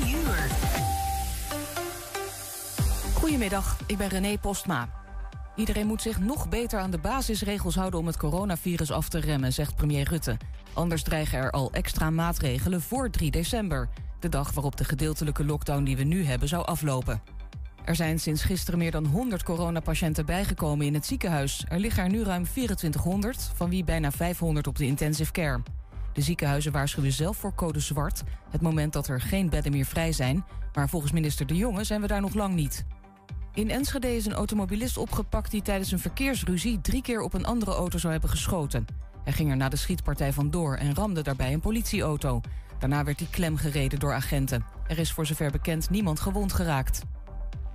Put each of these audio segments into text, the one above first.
3 uur. Goedemiddag, ik ben René Postma. Iedereen moet zich nog beter aan de basisregels houden om het coronavirus af te remmen, zegt premier Rutte. Anders dreigen er al extra maatregelen voor 3 december, de dag waarop de gedeeltelijke lockdown die we nu hebben zou aflopen. Er zijn sinds gisteren meer dan 100 coronapatiënten bijgekomen in het ziekenhuis. Er liggen er nu ruim 2400, van wie bijna 500 op de intensive care. De ziekenhuizen waarschuwen zelf voor code zwart, het moment dat er geen bedden meer vrij zijn. Maar volgens minister De Jonge zijn we daar nog lang niet. In Enschede is een automobilist opgepakt die tijdens een verkeersruzie drie keer op een andere auto zou hebben geschoten. Hij ging er na de schietpartij vandoor en ramde daarbij een politieauto. Daarna werd hij klemgereden door agenten. Er is voor zover bekend niemand gewond geraakt.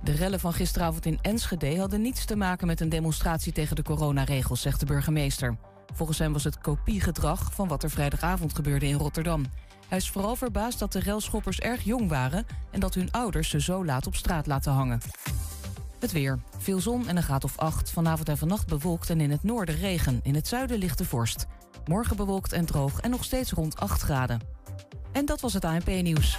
De rellen van gisteravond in Enschede hadden niets te maken met een demonstratie tegen de coronaregels, zegt de burgemeester. Volgens hem was het kopiegedrag van wat er vrijdagavond gebeurde in Rotterdam. Hij is vooral verbaasd dat de relschoppers erg jong waren en dat hun ouders ze zo laat op straat laten hangen. Het weer. Veel zon en een graad of 8. Vanavond en vannacht bewolkt en in het noorden regen. In het zuiden ligt de vorst. Morgen bewolkt en droog en nog steeds rond 8 graden. En dat was het ANP-nieuws.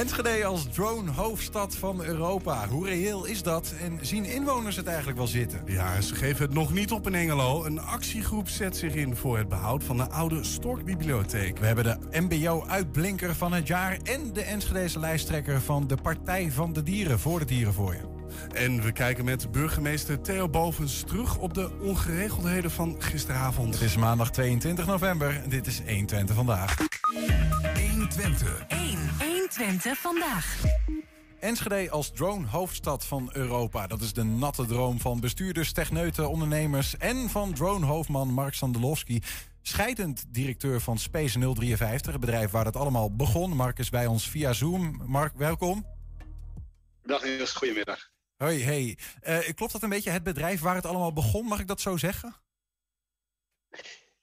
Enschede als drone-hoofdstad van Europa. Hoe reëel is dat en zien inwoners het eigenlijk wel zitten? Ja, ze geven het nog niet op in Engelo. Een actiegroep zet zich in voor het behoud van de oude Storkbibliotheek. We hebben de MBO-uitblinker van het jaar... en de Enschedese lijsttrekker van de Partij van de Dieren voor de Dieren voor je. En we kijken met burgemeester Theo Bovens terug op de ongeregeldheden van gisteravond. Het is maandag 22 november. Dit is 120 vandaag. 120. 1. 120 vandaag. Enschede als drone-hoofdstad van Europa. Dat is de natte droom van bestuurders, techneuten, ondernemers... en van drone-hoofdman Mark Sandelowski. Scheidend directeur van Space 053, het bedrijf waar het allemaal begon. Mark is bij ons via Zoom. Mark, welkom. Dag Niels, goedemiddag. Hoi, hey. Eh, klopt dat een beetje, het bedrijf waar het allemaal begon? Mag ik dat zo zeggen?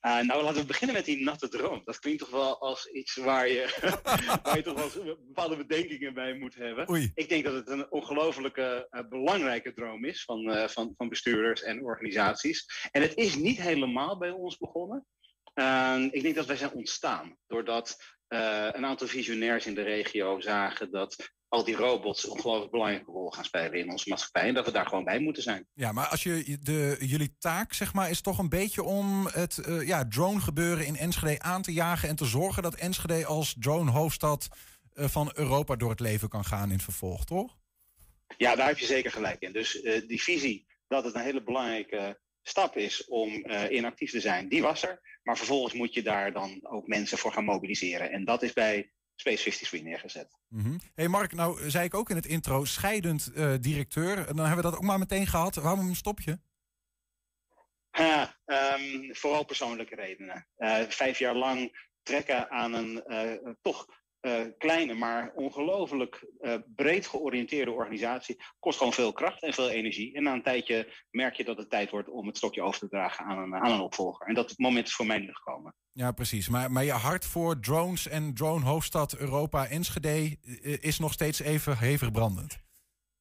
Uh, nou, laten we beginnen met die natte droom. Dat klinkt toch wel als iets waar je, waar je toch wel bepaalde bedenkingen bij moet hebben. Oei. Ik denk dat het een ongelofelijke uh, belangrijke droom is van, uh, van, van bestuurders en organisaties. En het is niet helemaal bij ons begonnen. ik denk dat wij zijn ontstaan doordat een aantal visionairs in de regio zagen dat al die robots een ongelooflijk belangrijke rol gaan spelen in onze maatschappij. En dat we daar gewoon bij moeten zijn. Ja, maar als je de, jullie taak, zeg maar, is toch een beetje om het uh, ja, drone gebeuren in Enschede aan te jagen en te zorgen dat Enschede als drone hoofdstad uh, van Europa door het leven kan gaan in het vervolg, toch? Ja, daar heb je zeker gelijk in. Dus uh, die visie dat het een hele belangrijke stap is om in actief te zijn, die was er. Maar vervolgens moet je daar dan ook mensen voor gaan mobiliseren. En dat is bij Space 53 neergezet. Mm -hmm. hey Mark, nou zei ik ook in het intro, scheidend uh, directeur. En dan hebben we dat ook maar meteen gehad. Waarom stop je? Um, vooral persoonlijke redenen. Uh, vijf jaar lang trekken aan een toch uh, kleine, maar ongelooflijk uh, breed georiënteerde organisatie kost gewoon veel kracht en veel energie. En na een tijdje merk je dat het tijd wordt om het stokje over te dragen aan een, aan een opvolger. En dat moment is voor mij nu gekomen. Ja, precies. Maar, maar je hart voor drones en drone hoofdstad Europa Enschede is nog steeds even hevig brandend.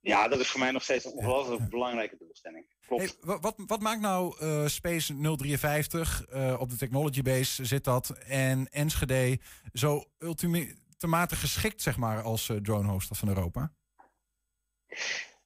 Ja, dat is voor mij nog steeds een ongelooflijk ja. belangrijke doelstelling. Klopt. Hey, wat, wat maakt nou uh, Space 053, uh, op de Technology Base zit dat, en Enschede zo ultimatig geschikt, zeg maar, als uh, drone van Europa?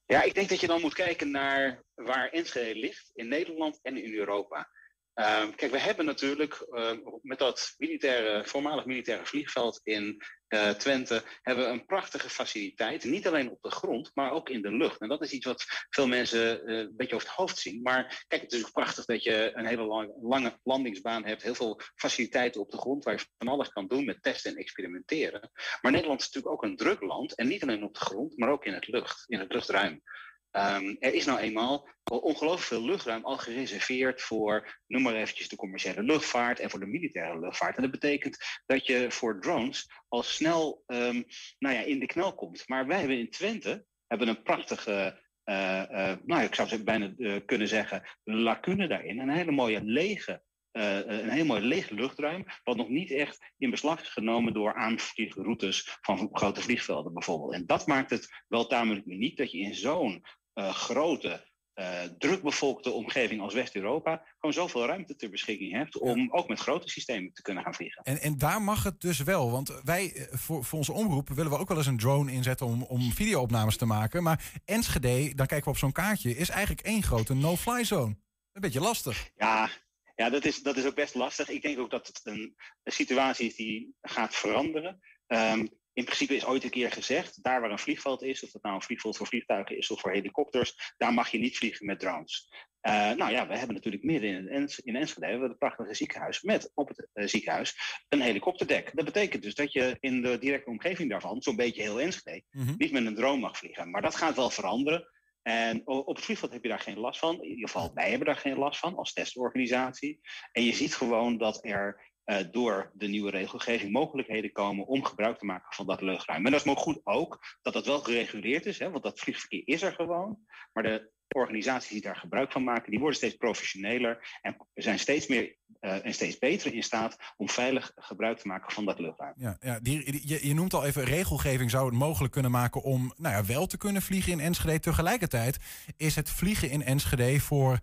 Ja, ik denk dat je dan moet kijken naar waar Enschede ligt, in Nederland en in Europa. Uh, kijk, we hebben natuurlijk uh, met dat militaire, voormalig militaire vliegveld in uh, Twente hebben we een prachtige faciliteit. Niet alleen op de grond, maar ook in de lucht. En dat is iets wat veel mensen een beetje over het hoofd zien. Maar kijk, het is ook prachtig dat je een hele lang, lange landingsbaan hebt. Heel veel faciliteiten op de grond waar je van alles kan doen met testen en experimenteren. Maar Nederland is natuurlijk ook een druk land. En niet alleen op de grond, maar ook in het lucht, in het luchtruim. Ehm, er is nou eenmaal ongelooflijk veel luchtruim al gereserveerd voor, noem maar eventjes, de commerciële luchtvaart en voor de militaire luchtvaart. En dat betekent dat je voor drones al snel um, nou ja, in de knel komt. Maar wij hebben in Twente hebben een prachtige, uh, uh, nou ik zou het bijna uh, kunnen zeggen, lacune daarin. Een hele mooie lege een heel mooi leeg luchtruim, wat nog niet echt in beslag is genomen door aanvliegroutes van grote vliegvelden bijvoorbeeld. En dat maakt het wel tamelijk uniek dat je in zo'n uh, grote, uh, drukbevolkte omgeving als West-Europa gewoon zoveel ruimte ter beschikking hebt om ook met grote systemen te kunnen gaan vliegen. En, en daar mag het dus wel, want wij voor, voor onze omroep willen we ook wel eens een drone inzetten om, om videoopnames te maken. Maar Enschede, dan kijken we op zo'n kaartje, is eigenlijk één grote no-fly zone. Een beetje lastig. Ja, ja, dat is, dat is ook best lastig. Ik denk ook dat het een, een situatie is die gaat veranderen. Um, in principe is ooit een keer gezegd, daar waar een vliegveld is, of dat nou een vliegveld voor vliegtuigen is of voor helikopters, daar mag je niet vliegen met drones. Uh, nou ja, we hebben natuurlijk midden in, Ens in Enschede hebben we het prachtige ziekenhuis met op het uh, ziekenhuis een helikopterdek. Dat betekent dus dat je in de directe omgeving daarvan, zo'n beetje heel Enschede, mm -hmm. niet met een drone mag vliegen. Maar dat gaat wel veranderen. En op het vliegveld heb je daar geen last van. In ieder geval, wij hebben daar geen last van als testorganisatie. En je ziet gewoon dat er door de nieuwe regelgeving mogelijkheden komen om gebruik te maken van dat luchtruim. En dat is maar goed ook dat dat wel gereguleerd is, hè, want dat vliegverkeer is er gewoon. Maar de organisaties die daar gebruik van maken, die worden steeds professioneler en zijn steeds meer uh, en steeds beter in staat om veilig gebruik te maken van dat luchtruim. Ja, ja je, je, noemt al even, regelgeving zou het mogelijk kunnen maken om nou ja, wel te kunnen vliegen in Enschede. Tegelijkertijd is het vliegen in Enschede voor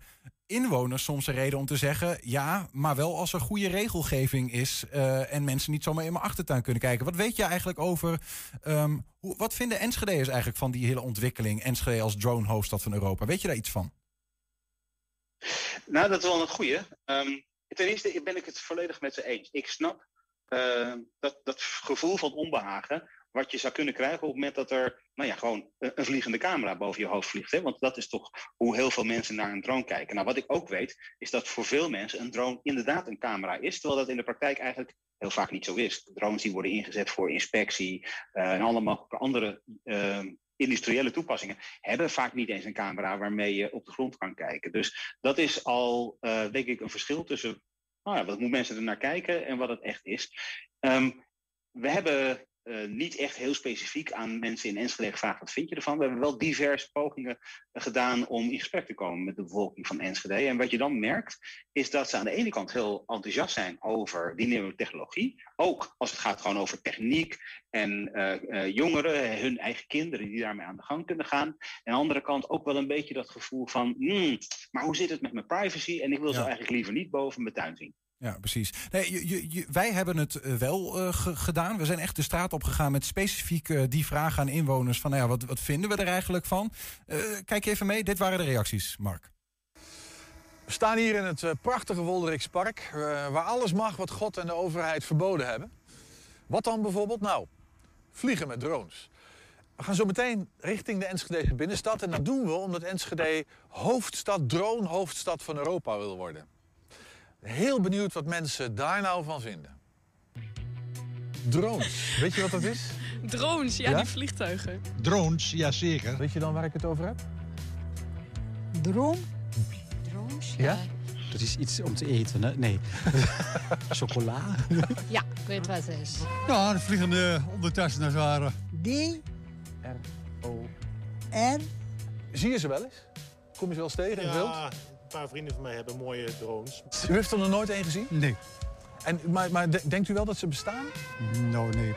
inwoners soms een reden om te zeggen: ja, maar wel als er goede regelgeving is uh, en mensen niet zomaar in mijn achtertuin kunnen kijken. Wat weet je eigenlijk over, um, hoe, wat vinden Enschede'ers eigenlijk van die hele ontwikkeling? Enschede als drone hoofdstad van Europa. Weet je daar iets van? Nou, dat is wel een goede. Um, ten eerste ben ik het volledig met ze eens. Ik snap uh, dat, dat gevoel van onbehagen wat je zou kunnen krijgen op het moment dat er nou ja, gewoon een vliegende camera boven je hoofd vliegt. Hè? Want dat is toch hoe heel veel mensen naar een drone kijken. Nou, wat ik ook weet, is dat voor veel mensen een drone inderdaad een camera is, terwijl dat in de praktijk eigenlijk heel vaak niet zo is. Drones die worden ingezet voor inspectie uh, en alle mogelijke andere uh, industriële toepassingen hebben vaak niet eens een camera waarmee je op de grond kan kijken. Dus dat is al, uh, denk ik, een verschil tussen nou ja, wat moet mensen er naar kijken en wat het echt is. Um, we hebben uh, niet echt heel specifiek aan mensen in Enschede gevraagd: wat vind je ervan? We hebben wel diverse pogingen gedaan om in gesprek te komen met de bevolking van Enschede. En wat je dan merkt, is dat ze aan de ene kant heel enthousiast zijn over die nieuwe technologie. Ook als het gaat gewoon over techniek en uh, uh, jongeren, hun eigen kinderen die daarmee aan de gang kunnen gaan. En aan de andere kant ook wel een beetje dat gevoel van: hmm, maar hoe zit het met mijn privacy? En ik wil ja. ze eigenlijk liever niet boven mijn tuin zien. Ja, precies. Nee, wij hebben het uh, wel uh, gedaan. We zijn echt de straat opgegaan met specifiek uh, die vraag aan inwoners: van nou ja, wat, wat vinden we er eigenlijk van? kijk even mee, dit waren de reacties, Mark. We staan hier in het prachtige Wolderikspark, waar alles mag wat God en de overheid verboden hebben. Wat dan bijvoorbeeld? Nou, vliegen met drones. We gaan zo meteen richting de Enschede binnenstad. En dat doen we omdat Enschede hoofdstad, drone-hoofdstad van Europa wil worden. Heel benieuwd wat mensen daar nou van vinden. Drones, weet je wat dat is? Drones, ja, ja? die vliegtuigen. Drones, ja zeker. Weet je dan waar ik het over heb? Drone? Drones, ja. ja? Dat is iets om te eten, hè? Nee. Chocola? ja, ik weet wat het is. Ja, de vliegende ondertassen als het ware. D? R? Zie je ze wel eens? Kom je ze wel eens tegen in het wild? Een paar vrienden van mij hebben mooie drones. U heeft er nog nooit één gezien? Nee. En, maar, maar denkt u wel dat ze bestaan? Nou, nee.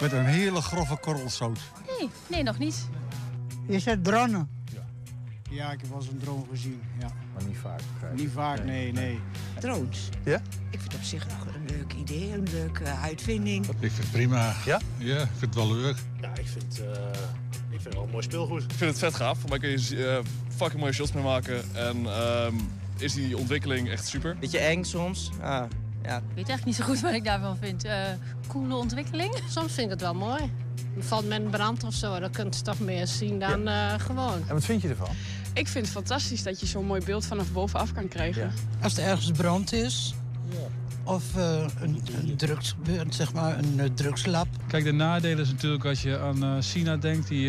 Met een hele grove korrelzout. Nee, nee, nog niet. Is het drone? Ja. Ja, ik heb wel eens een drone gezien, ja. Maar niet vaak. Niet vaak, nee, nee. Drones? Ja? Ik vind het op zich nog een leuk idee, een leuke uitvinding. Ik vind het prima. Ja? Ja, ik vind het wel leuk. Ja, ik vind, uh, ik vind het wel een mooi speelgoed. Ik vind het vet gaaf, want daar kun je uh, fucking mooie shots mee maken. En um, is die ontwikkeling echt super. Beetje eng soms. Ah, ja. Ik weet eigenlijk niet zo goed wat ik daarvan vind. Uh, coole ontwikkeling. Soms vind ik het wel mooi. Valt met een brand of zo, dan kunt je toch meer zien dan ja. uh, gewoon. En wat vind je ervan? Ik vind het fantastisch dat je zo'n mooi beeld vanaf bovenaf kan krijgen. Ja. Als er ergens brand is, of uh, een, een drugs, zeg maar, een uh, drugslab. Kijk, de nadelen is natuurlijk als je aan uh, China denkt, die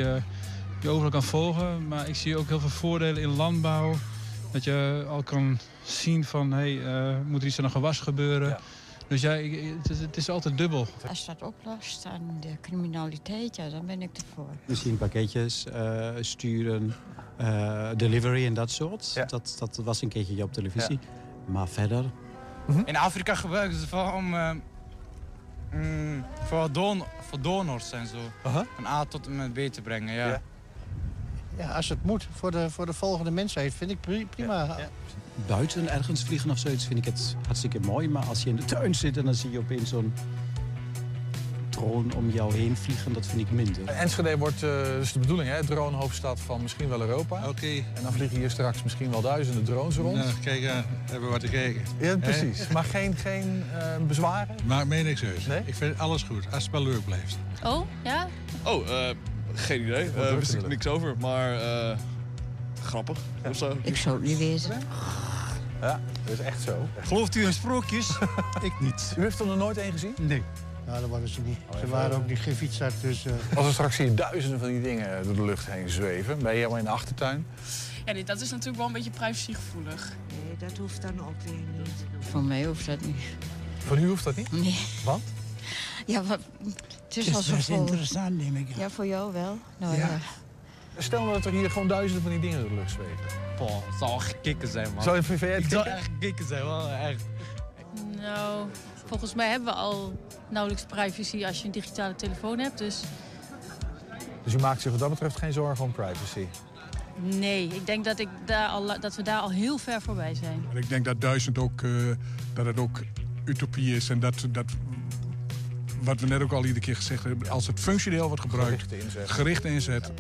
je overal kan volgen. Maar ik zie ook heel veel voordelen in landbouw. Dat je al kan zien van, hé, hey, uh, moet er iets aan een gewas gebeuren? Dus ja, ik, het, is, het, is, altijd dubbel. Als dat oplost aan de criminaliteit, ja, dan ben ik ervoor. Misschien pakketjes uh, sturen, uh, delivery en dat soort. Ja. Dat, dat was een keertje op televisie. Ja. Maar verder... Mm -hmm. In Afrika gebruiken ze vooral om... Mm, voor, don voor donors en zo. Uh -huh. Van A tot en met B te brengen, ja. ja. Ja, als het moet voor de, voor de volgende mensheid, vind ik prima. Ja. Buiten ergens vliegen of zoiets vind ik het hartstikke mooi. Maar als je in de tuin zit en dan zie je opeens zo'n drone om jou heen vliegen, dat vind ik minder. Enschede wordt uh, dus de bedoeling, hè? Dronehoofdstad van misschien wel Europa. Oké. Okay. En dan vliegen hier straks misschien wel duizenden drones rond. Nou, kijk, uh, hebben we wat te kijken. Ja, precies. Maar geen, geen uh, bezwaren? Maakt mij niks uit. Nee? Ik vind alles goed, als het wel leuk blijft. Oh, ja? Oh, geen idee. Daar wist ik niks over, maar grappig ja. of zo. Ik zou het niet weten. Ja, dat is echt zo. Gelooft u in sprookjes? ik niet. U heeft er nog nooit één gezien? Nee. Nou, dat waren ze niet. ze waren ook niet geen fietser, dus... Uh... Als er straks hier duizenden van die dingen door de lucht heen zweven, ben je helemaal in de achtertuin? Ja, dat is natuurlijk wel een beetje privacygevoelig. Nee, dat hoeft dan ook weer niet. Voor mij hoeft dat niet. Voor u hoeft dat niet? Nee. Want? Ja, maar het is, het is wel zo vol. interessant, neem ik Ja, voor jou wel. Nou, ja. ja. Stel nou dat er hier gewoon duizenden van die dingen door de lucht zweven. Boah, het zou echt kicken zijn, man. Zou je VV Het zou echt kicken zijn, wel echt. Nou, volgens mij hebben we al nauwelijks privacy als je een digitale telefoon hebt, dus... Dus u maakt zich wat dat betreft geen zorgen om privacy? Nee, ik denk dat, ik daar al, dat we daar al heel ver voorbij zijn. En ik denk dat duizend ook, uh, dat het ook utopie is en dat, dat wat we net ook al iedere keer gezegd hebben, als het functioneel wordt gebruikt, gericht inzet, gericht inzet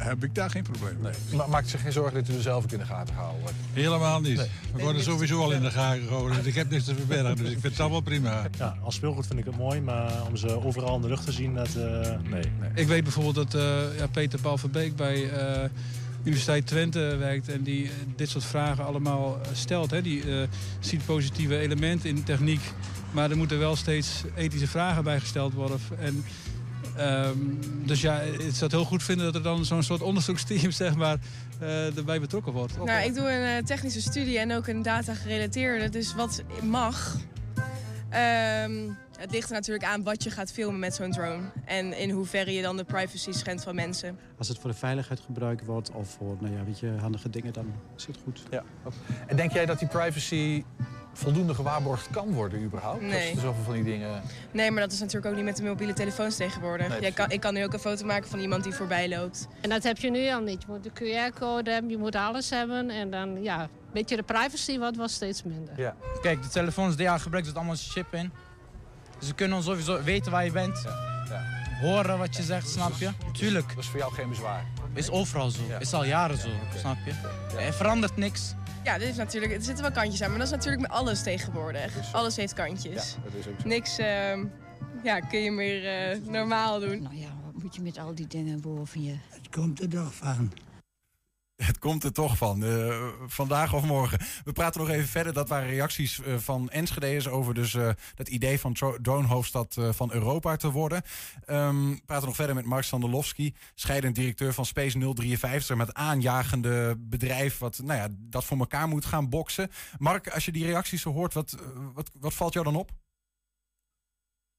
heb ik daar geen probleem mee. Nee. Maakt zich geen zorgen dat u er zelf ook in de gaten gehouden wordt? Helemaal niet. Nee. We worden sowieso al in de gaten gehouden. Dus ik heb niks te verbergen. Dus ik vind het allemaal prima. Ja, als speelgoed vind ik het mooi. Maar om ze overal in de lucht te zien, dat, uh, nee. nee. Ik weet bijvoorbeeld dat uh, ja, Peter Paul Verbeek bij uh, Universiteit Twente werkt. En die dit soort vragen allemaal stelt. Hè. Die ziet positieve elementen in techniek. Maar er moeten wel steeds ethische vragen bij gesteld worden. En Um, dus ja, ik zou het heel goed vinden dat er dan zo'n soort onderzoeksteam zeg maar, uh, erbij betrokken wordt. Nou, ik doe een uh, technische studie en ook een data gerelateerde. Dus wat mag. Um, het ligt er natuurlijk aan wat je gaat filmen met zo'n drone. En in hoeverre je dan de privacy schendt van mensen. Als het voor de veiligheid gebruikt wordt of voor nou ja, weet je, handige dingen, dan is het goed. Ja. En denk jij dat die privacy voldoende gewaarborgd kan worden überhaupt? Nee. Er zoveel van die dingen... Nee, maar dat is natuurlijk ook niet met de mobiele telefoons tegenwoordig. Nee, Jij kan, ik kan nu ook een foto maken van iemand die voorbij loopt. En dat heb je nu al niet. Je moet de QR-code hebben, je moet alles hebben. En dan, ja, een beetje de privacy wordt wel steeds minder. Ja. Kijk, de telefoons die ja, gebruiken het allemaal chip in. Dus ze kunnen sowieso weten waar je bent. Ja. Ja. Horen wat je zegt, snap je? Tuurlijk. Dat is voor jou geen bezwaar? Is overal zo. Ja. Is al jaren zo, okay. snap je? Er verandert niks. Ja, dit is natuurlijk, er zitten wel kantjes aan, maar dat is natuurlijk met alles tegenwoordig. Dus, alles heeft kantjes. Ja, dat is ook zo. Niks uh, ja, kun je meer uh, normaal doen. Nou ja, wat moet je met al die dingen boven je? Het komt er toch van. Het komt er toch van, uh, vandaag of morgen. We praten nog even verder. Dat waren reacties uh, van Enschede's over dus, uh, het idee van dronehoofdstad van Europa te worden. Um, we praten nog verder met Mark Sandelowski, scheidend directeur van Space 053, met aanjagende bedrijf wat nou ja, dat voor elkaar moet gaan boksen. Mark, als je die reacties zo hoort, wat, wat, wat valt jou dan op?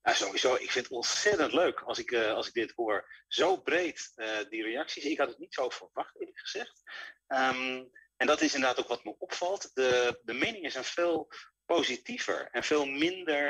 Ja, sowieso. Ik vind het ontzettend leuk als ik, uh, als ik dit hoor. Zo breed uh, die reacties. Ik had het niet zo verwacht, eerlijk gezegd. Um, en dat is inderdaad ook wat me opvalt. De, de meningen zijn veel positiever en veel minder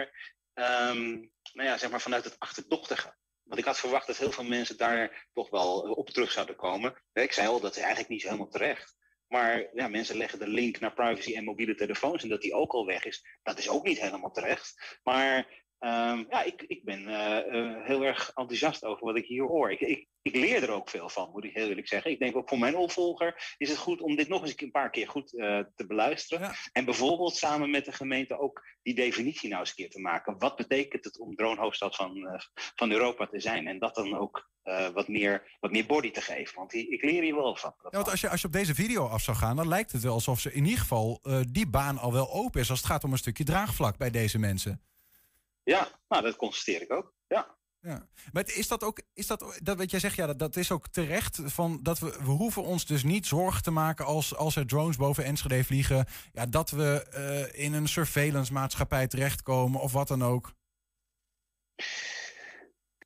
um, nou ja, zeg maar vanuit het achterdochtige. Want ik had verwacht dat heel veel mensen daar toch wel op terug zouden komen. Ik zei al, dat is eigenlijk niet helemaal terecht. Maar ja, mensen leggen de link naar privacy en mobiele telefoons en dat die ook al weg is. Dat is ook niet helemaal terecht. Maar Um, ja, ik, ik ben uh, uh, heel erg enthousiast over wat ik hier hoor. Ik, ik, ik, leer er ook veel van, moet ik heel eerlijk zeggen. Ik denk ook voor mijn opvolger is het goed om dit nog eens een paar keer goed uh, te beluisteren. Ja. En bijvoorbeeld samen met de gemeente ook die definitie nou eens een keer te maken. Wat betekent het om dronehoofdstad van, van Europa te zijn? En dat dan ook wat, meer, wat meer body te geven. Want ik leer hier wel van. Ja, want als je, als je op deze video af zou gaan, dan lijkt het wel alsof ze in ieder geval die baan al wel open is. Als het gaat om een stukje draagvlak bij deze mensen. Ja, nou, dat constateer ik ook. Ja. Ja. Maar is dat ook, is dat, dat wat jij zegt, ja, dat, dat is ook terecht. Van dat we, we hoeven ons dus niet zorgen te maken als, als er drones boven Enschede vliegen. Ja, dat we eh, in een surveillance maatschappij terechtkomen of wat dan ook.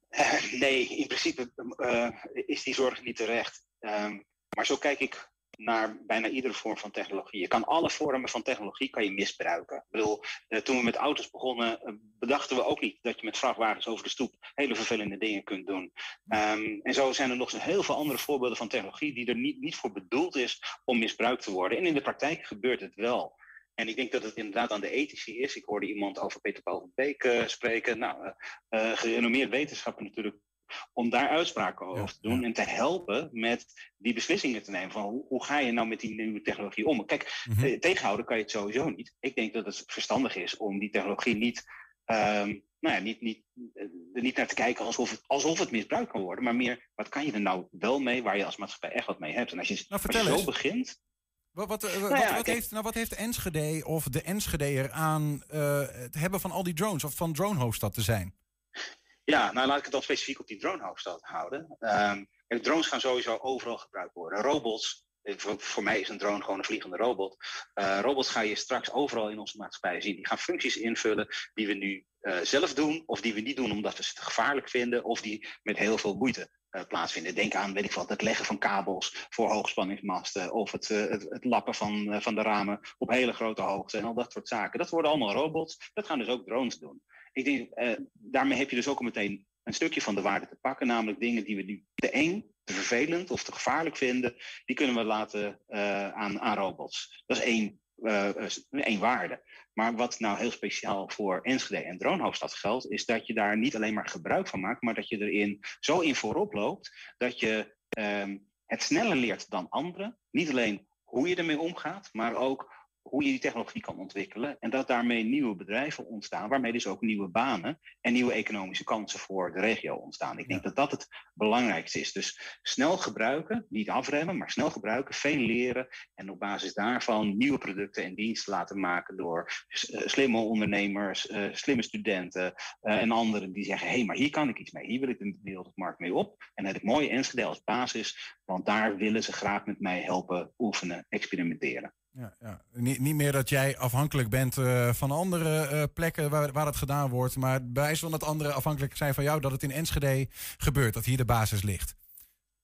Eh, nee, in principe eh, is die zorg niet terecht. Ehm, maar zo kijk ik naar bijna iedere vorm van technologie. Je kan alle vormen van technologie kan je misbruiken. Ik bedoel, eh, toen we met auto's begonnen, eh, bedachten we ook niet dat je met vrachtwagens over de stoep hele vervelende dingen kunt doen. Ehm, en zo zijn er nog heel veel andere voorbeelden van technologie die er niet, niet voor bedoeld is om misbruikt te worden. En in de praktijk gebeurt het wel. En ik denk dat het inderdaad aan de ethici is. Ik hoorde iemand over Peter Paul van Beek eh, spreken. Nou, eh, gerenommeerd wetenschapper natuurlijk. Om daar uitspraken over te doen en te helpen met die beslissingen te nemen. Van hoe, hoe ga je nou met die nieuwe technologie om? Kijk, eh, tegenhouden kan je het sowieso niet. Ik denk dat het verstandig is om die technologie niet, ehm, nou ja, niet, niet, eh, er niet naar te kijken alsof het, alsof het misbruikt kan worden. Maar meer, wat kan je er nou wel mee waar je als maatschappij echt wat mee hebt? En als je, als je Nou, zo begint. Wat, wat, eh, Nou wat, ja, wat kijk- heeft, nou, wat heeft Enschede of de Enschedeer aan het hebben van al die drones of van dronehoofdstad te zijn? Ja, nou laat ik het dan specifiek op die dronehoofdstad houden. Ehm, drones gaan sowieso overal gebruikt worden. Robots, eh, voor, mij is een drone gewoon een vliegende robot. Eh, robots ga je straks overal in onze maatschappij zien. Die gaan functies invullen die we nu eh, zelf doen, of die we niet doen omdat we ze te gevaarlijk vinden, of die met heel veel moeite plaatsvinden. Denk aan, weet ik wat, het leggen van kabels voor hoogspanningsmasten, of het, het, het lappen van, van de ramen op hele grote hoogte en al dat soort zaken. Dat worden allemaal robots. Dat gaan dus ook drones doen. Ik denk, eh, daarmee heb je dus ook al meteen een stukje van de waarde te pakken, namelijk dingen die we nu te eng, te vervelend of te gevaarlijk vinden, die kunnen we laten eh, aan, aan robots. Dat is één, eh, één waarde. Maar wat nou heel speciaal voor Enschede en Droomhoofdstad geldt, is dat je daar niet alleen maar gebruik van maakt, maar dat je erin zo in voorop loopt dat je ehm, het sneller leert dan anderen. Niet alleen hoe je ermee omgaat, maar ook hoe je die technologie kan ontwikkelen. En dat daarmee nieuwe bedrijven ontstaan, waarmee dus ook nieuwe banen en nieuwe economische kansen voor de regio ontstaan. Ik denk dat dat het belangrijkste is. Dus snel gebruiken, niet afremmen, maar snel gebruiken, veel leren en op basis daarvan nieuwe producten en diensten laten maken door eh, slimme ondernemers, eh, slimme studenten eh, en anderen die zeggen: hé, hey, maar hier kan ik iets mee, hier wil ik de wereldmarkt mee op. En dan heb ik mooie Enschede als basis, want daar willen ze graag met mij helpen oefenen, experimenteren. Ja, ja. Niet, niet meer dat jij afhankelijk bent eh, van andere eh, plekken waar, waar het gedaan wordt, maar bij wijze van dat anderen afhankelijk zijn van jou dat het in Enschede gebeurt, dat hier de basis ligt.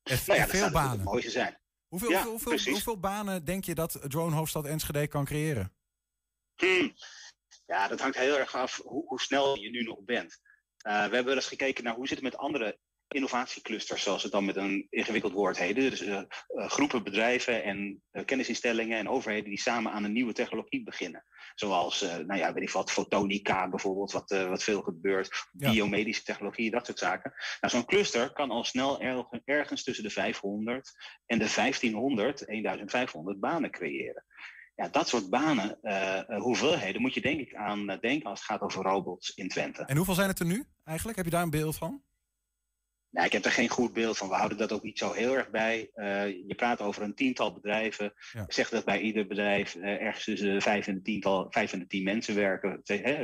Er, Nou ja, veel banen. het mooiste zijn. Hoeveel, Ja, hoeveel, hoeveel, hoeveel banen denk je dat Drone Hoofdstad Enschede kan creëren? Hmm. Ja, dat hangt heel erg af hoe, hoe snel je nu nog bent. Eh, we hebben wel eens gekeken naar hoe zit het met andere innovatieclusters, zoals het dan met een ingewikkeld woord heet. Dus eh, eh, groepen bedrijven en eh, kennisinstellingen en overheden die samen aan een nieuwe technologie beginnen. Zoals, nou ja, weet ik wat, fotonica bijvoorbeeld, wat, wat veel gebeurt. Ja. Biomedische technologie, dat soort zaken. Nou, zo'n cluster kan al snel erg- ergens tussen de 500 en de 1500, 1500 banen creëren. Ja, dat soort banen, hoeveelheden, moet je denk ik aan denken als het gaat over robots in Twente. En hoeveel zijn het er nu eigenlijk? Heb je daar een beeld van? Nou, ik heb er geen goed beeld van. We houden dat ook niet zo heel erg bij. Eh, je praat over een tiental bedrijven. Ja. Zeg dat bij ieder bedrijf eh, ergens tussen de vijf en de tiental, vijf en de tien mensen werken.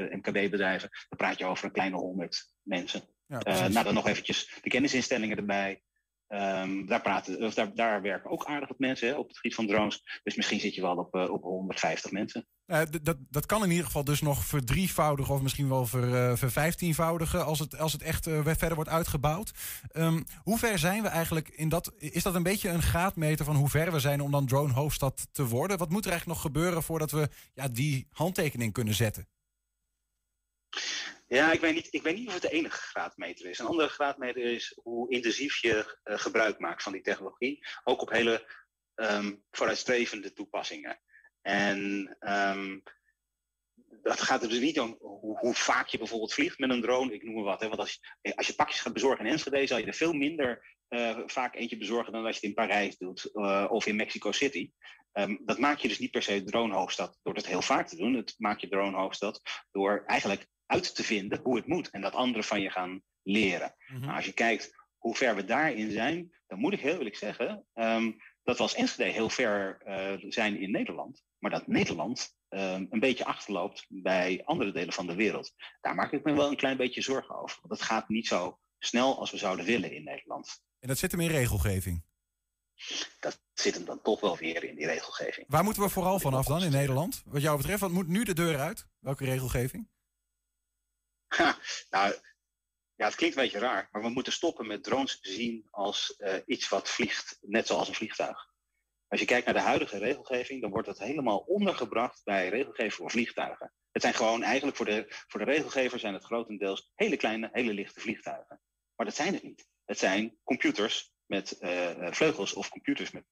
MKB-bedrijven. Dan praat je over een kleine honderd mensen. Ja, Eh, nou, dan nog eventjes de kennisinstellingen erbij. Ehm, daar, praten, daar, daar werken ook aardig wat mensen hè, op het gebied van drones. Dus misschien zit je wel op, eh, op 150 mensen. D- dat, dat kan in ieder geval dus nog verdrievoudigen of misschien wel ver, eh, vervijftienvoudigen als het, als het echt verder wordt uitgebouwd. Ehm, hoe ver zijn we eigenlijk in dat? Is dat een beetje een graadmeter van hoe ver we zijn om dan drone hoofdstad te worden? Wat moet er eigenlijk nog gebeuren voordat we ja, die handtekening kunnen zetten? Ja, ik weet, niet, ik weet niet of het de enige graadmeter is. Een andere graadmeter is hoe intensief je eh, gebruik maakt van die technologie. Ook op hele ehm, vooruitstrevende toepassingen. En ehm, dat gaat er dus niet om hoe, vaak je bijvoorbeeld vliegt met een drone. Ik noem maar wat. Hè, want als je, als je pakjes gaat bezorgen in Enschede, zal je er veel minder uh, vaak eentje bezorgen dan als je het in Parijs doet of in Mexico City. Um, dat maak je dus niet per se dronehoofdstad door het heel vaak te doen. Het maak je dronehoofdstad door eigenlijk uit te vinden hoe het moet en dat anderen van je gaan leren. Mm-hmm. Nou, als je kijkt hoe ver we daarin zijn, dan moet ik heel eerlijk zeggen um, dat we als Enschede heel ver uh, zijn in Nederland, maar dat Nederland um, een beetje achterloopt bij andere delen van de wereld. Daar maak ik me wel een klein beetje zorgen over. Want het gaat niet zo snel als we zouden willen in Nederland. En dat zit hem in regelgeving. Dat zit hem dan toch wel weer in die regelgeving. Waar moeten we vooral vanaf dan in Nederland? Wat jou betreft, wat moet nu de deur uit? Welke regelgeving? Nou, ja, het klinkt een beetje raar, maar we moeten stoppen met drones zien als eh, iets wat vliegt, net zoals een vliegtuig. Als je kijkt naar de huidige regelgeving, dan wordt dat helemaal ondergebracht bij regelgeving voor vliegtuigen. Het zijn gewoon eigenlijk voor de, voor de regelgever zijn het grotendeels hele kleine, hele lichte vliegtuigen. Maar dat zijn het niet. Het zijn computers met uh, vleugels of computers met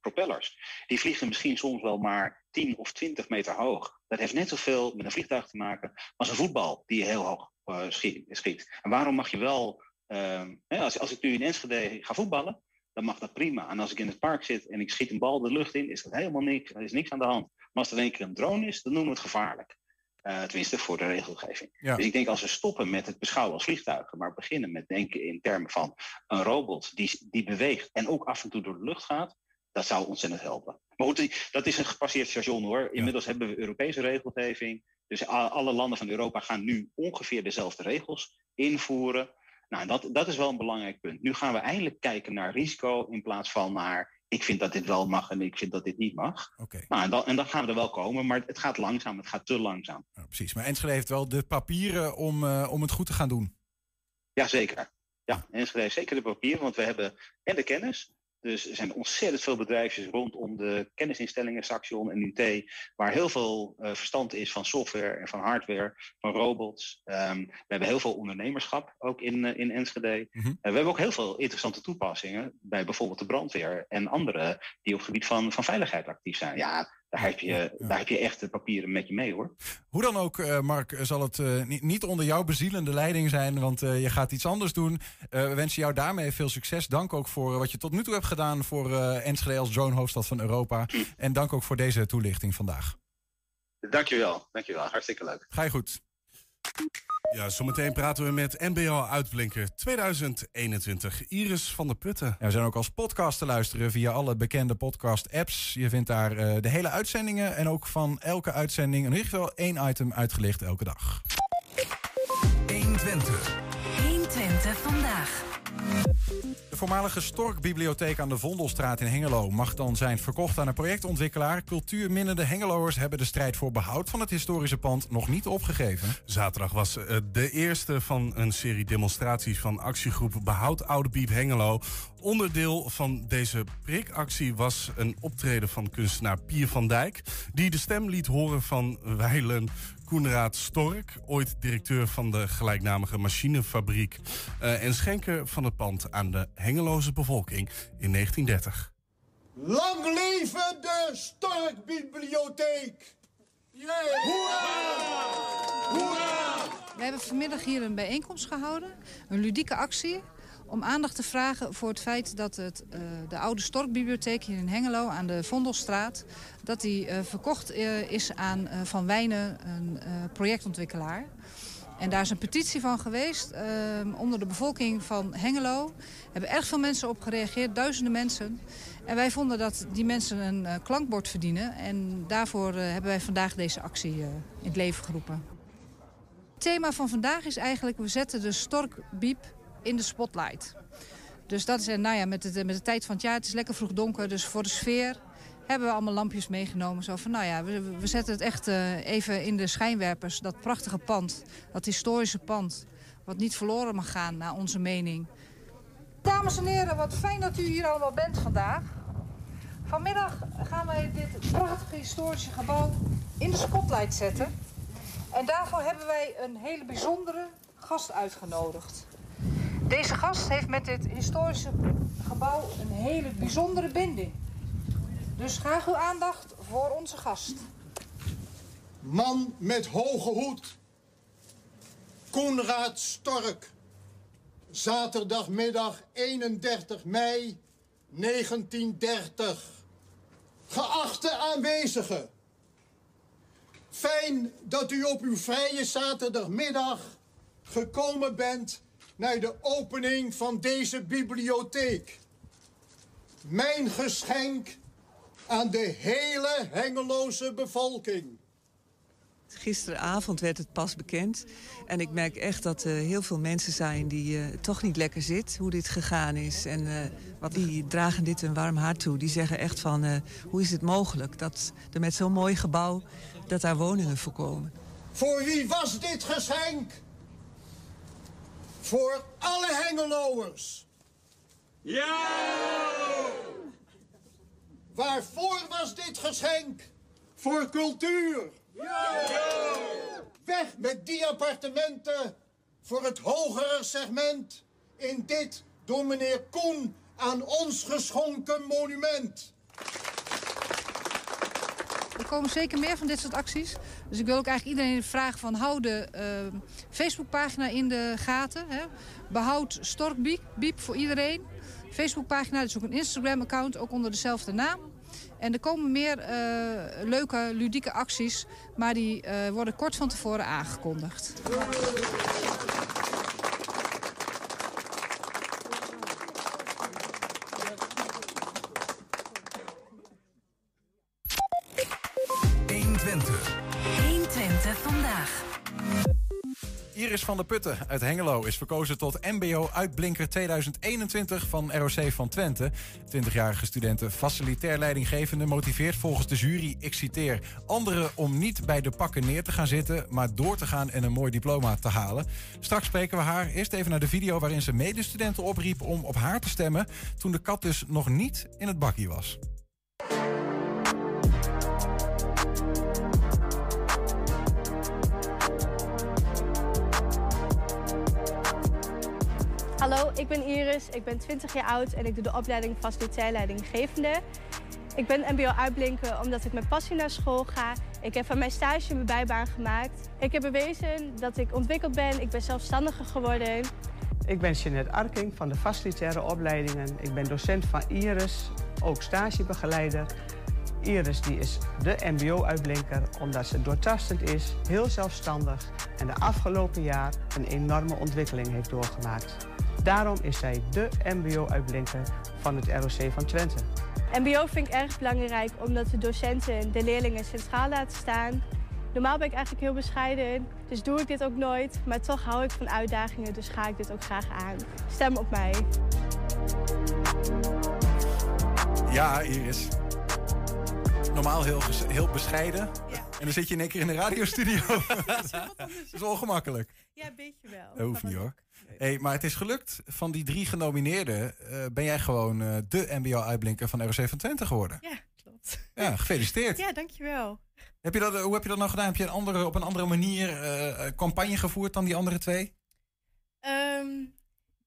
propellers. Die vliegen misschien soms wel maar 10 of 20 meter hoog. Dat heeft net zoveel met een vliegtuig te maken als een voetbal die heel hoog uh, schiet. En waarom mag je wel, ehm, als, als ik nu in Enschede ga voetballen, dan mag dat prima. En als ik in het park zit en ik schiet een bal de lucht in, is dat helemaal niks. Er is niks aan de hand. Maar als er een keer een drone is, dan noemen we het gevaarlijk. Uh, tenminste, voor de regelgeving. Ja. Dus ik denk als we stoppen met het beschouwen als vliegtuigen, maar beginnen met denken in termen van een robot die, die beweegt en ook af en toe door de lucht gaat, dat zou ontzettend helpen. Maar goed, dat is een gepasseerd station hoor. Inmiddels hebben we Europese regelgeving. Dus alle landen van Europa gaan nu ongeveer dezelfde regels invoeren. Nou, dat, dat is wel een belangrijk punt. Nu gaan we eindelijk kijken naar risico in plaats van naar ik vind dat dit wel mag en ik vind dat dit niet mag. Okay. Nou, en, dan, en dan gaan we er wel komen, maar het gaat langzaam, het gaat te langzaam. Ja, precies, maar Enschede heeft wel de papieren om, uh, om het goed te gaan doen. Jazeker. Ja, Enschede heeft zeker de papieren, want we hebben en de kennis. Dus er zijn ontzettend veel bedrijfjes rondom de kennisinstellingen, Saxion en UT, waar heel veel uh, verstand is van software en van hardware, van robots. Um, we hebben heel veel ondernemerschap ook in, uh, in Enschede. Mm -hmm. uh, we hebben ook heel veel interessante toepassingen bij bijvoorbeeld de brandweer en anderen die op het gebied van, van veiligheid actief zijn. Ja, daar heb, je, daar heb je echt de papieren met je mee hoor. Hoe dan ook, uh, Mark, zal het uh, niet, niet, onder jouw bezielende leiding zijn, want uh, je gaat iets anders doen. we wensen jou daarmee veel succes. Dank ook voor wat je tot nu toe hebt gedaan voor Enschede als drone-hoofdstad van Europa. En dank ook voor deze toelichting vandaag. Dankjewel, dankjewel. Hartstikke leuk. Ga je goed. Ja, zometeen praten we met NBO Uitblinker 2021. Iris van der Putten. Ja, we zijn ook als podcast te luisteren via alle bekende podcast-apps. Je vindt daar uh, de hele uitzendingen en ook van elke uitzending in ieder geval één item uitgelicht elke dag. 120. 120 vandaag. De voormalige Storkbibliotheek aan de Vondelstraat in Hengelo mag dan zijn verkocht aan een projectontwikkelaar. Cultuurminnende Hengeloers hebben de strijd voor behoud van het historische pand nog niet opgegeven. Zaterdag was uh, de eerste van een serie demonstraties van actiegroep Behoud Oude Piep Hengelo. Onderdeel van deze prikactie was een optreden van kunstenaar Pier van Dijk, die de stem liet horen van Weilen Koenraad Stork, ooit directeur van de gelijknamige machinefabriek uh, en schenker van het pand aan de Hengeloze bevolking in 1930. Lang leven de Storkbibliotheek! Yeah. Hoera! Hoera! We hebben vanmiddag hier een bijeenkomst gehouden, een ludieke actie om aandacht te vragen voor het feit dat het, uh, de oude Storkbibliotheek hier in Hengelo aan de Vondelstraat... dat die uh, verkocht uh, is aan Van Wijnen, een projectontwikkelaar. En daar is een petitie van geweest ehm, onder de bevolking van Hengelo. Er hebben erg veel mensen op gereageerd, duizenden mensen. En wij vonden dat die mensen een klankbord verdienen. En daarvoor hebben wij vandaag deze actie in het leven geroepen. Het thema van vandaag is eigenlijk, we zetten de storkbiep in de spotlight. Dus dat is, nou ja, met de, met de tijd van het jaar, het is lekker vroeg donker, dus voor de sfeer hebben we allemaal lampjes meegenomen. Zo van, nou ja, we, we zetten het echt uh, even in de schijnwerpers. Dat prachtige pand, dat historische pand, wat niet verloren mag gaan, naar onze mening. Dames en heren, wat fijn dat u hier allemaal bent vandaag. Vanmiddag gaan wij dit prachtige historische gebouw in de spotlight zetten. En daarvoor hebben wij een hele bijzondere gast uitgenodigd. Deze gast heeft met dit historische gebouw een hele bijzondere binding. Dus graag uw aandacht voor onze gast. Man met hoge hoed. Koenraad Stork. Zaterdagmiddag 31 mei 1930. Geachte aanwezigen. Fijn dat u op uw vrije zaterdagmiddag gekomen bent naar de opening van deze bibliotheek. Mijn geschenk aan de hele Hengeloze bevolking. Gisteravond werd het pas bekend. En ik merk echt dat er heel veel mensen zijn die uh, toch niet lekker zit hoe dit gegaan is. En uh, wat, die dragen dit een warm hart toe. Die zeggen echt van, hoe is het mogelijk dat er met zo'n mooi gebouw... dat daar woningen voorkomen. Voor wie was dit geschenk? Voor alle Hengeloers. Ja! Waarvoor was dit geschenk? Voor cultuur. Ja! Weg met die appartementen voor het hogere segment in dit door meneer Koen aan ons geschonken monument. Komen zeker meer van dit soort acties. Dus ik wil ook eigenlijk iedereen vragen van hou de uh, Facebookpagina in de gaten. Hè. Behoud Storkbiep voor iedereen. Facebookpagina, dus ook een Instagram-account, ook onder dezelfde naam. En er komen meer uh, leuke, ludieke acties, maar die uh, worden kort van tevoren aangekondigd. Van der Putten uit Hengelo is verkozen tot MBO-uitblinker 2021 van ROC van Twente. 20-jarige studenten facilitair leidinggevende motiveert volgens de jury, ik citeer, anderen om niet bij de pakken neer te gaan zitten, maar door te gaan en een mooi diploma te halen. Straks spreken we haar eerst even naar de video waarin ze medestudenten opriep om op haar te stemmen toen de kat dus nog niet in het bakkie was. Hallo, ik ben Iris, ik ben 20 jaar oud en ik doe de opleiding facilitair leidinggevende. Ik ben mbo-uitblinken omdat ik met passie naar school ga. Ik heb van mijn stage mijn bijbaan gemaakt. Ik heb bewezen dat ik ontwikkeld ben, ik ben zelfstandiger geworden. Ik ben Jeanette Arking van de facilitaire opleidingen. Ik ben docent van Iris, ook stagebegeleider. Iris die is de mbo-uitblinker omdat ze doortastend is, heel zelfstandig en de afgelopen jaar een enorme ontwikkeling heeft doorgemaakt. Daarom is zij de mbo-uitblinker van het ROC van Twente. MBO vind ik erg belangrijk omdat de docenten de leerlingen centraal laten staan. Normaal ben ik eigenlijk heel bescheiden, dus doe ik dit ook nooit. Maar toch hou ik van uitdagingen, dus ga ik dit ook graag aan. Stem op mij. Ja, Iris. Normaal heel, heel bescheiden. En dan zit je in één keer in de radiostudio. dat is ongemakkelijk. Ja, een beetje wel. Dat hoeft niet hoor. Hey, maar het is gelukt. Van die drie genomineerden uh, ben jij gewoon uh, de MBO-uitblinker van ROC van Twente geworden. Ja, klopt. Ja, gefeliciteerd. ja, dankjewel. Heb je dat, hoe heb je dat nou gedaan? Heb je een andere, op een andere manier uh, campagne gevoerd dan die andere twee? Um,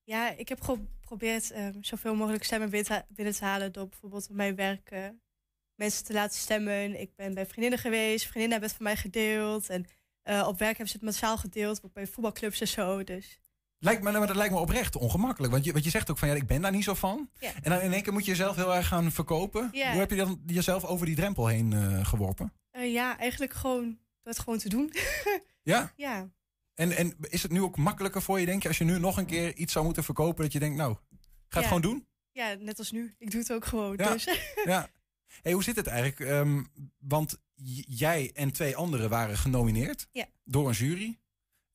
ja, ik heb geprobeerd um, zoveel mogelijk stemmen binnen te halen door bijvoorbeeld op mijn werk mensen te laten stemmen. Ik ben bij vriendinnen geweest, vriendinnen hebben het van mij gedeeld. En op werk hebben ze het massaal gedeeld, bij voetbalclubs en zo. Dus Lijkt me, maar dat lijkt me oprecht ongemakkelijk. Want je, want je zegt ook van ja, ik ben daar niet zo van. En dan in één keer moet je jezelf heel erg gaan verkopen. Hoe heb je dan jezelf over die drempel heen uh, geworpen? Uh, ja, eigenlijk gewoon het gewoon te doen. ja? Ja. En, en is het nu ook makkelijker voor je, denk je, als je nu nog een keer iets zou moeten verkopen, dat je denkt, nou, ga het ja. gewoon doen? Ja, net als nu. Ik doe het ook gewoon. Ja. Dus. ja. Hey, hoe zit het eigenlijk? Um, want jij en twee anderen waren genomineerd ja. door een jury.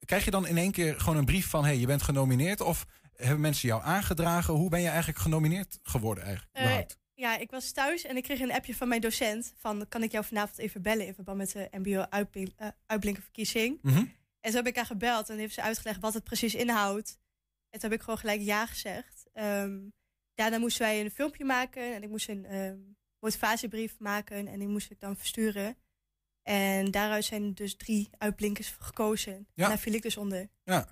Krijg je dan in één keer gewoon een brief van... hé, hey, je bent genomineerd? Of hebben mensen jou aangedragen? Hoe ben je eigenlijk genomineerd geworden eigenlijk? Uh, ja, ik was thuis en ik kreeg een appje van mijn docent... van kan ik jou vanavond even bellen... in verband met de mbo-uitblinkerverkiezing. Mm -hmm. En zo heb ik haar gebeld en heeft ze uitgelegd wat het precies inhoudt. En toen heb ik gewoon gelijk ja gezegd. Um, daarna moesten wij een filmpje maken... en ik moest een um, motivatiebrief maken... en die moest ik dan versturen... En daaruit zijn dus drie uitblinkers gekozen. Ja. En daar viel ik dus onder. Ja.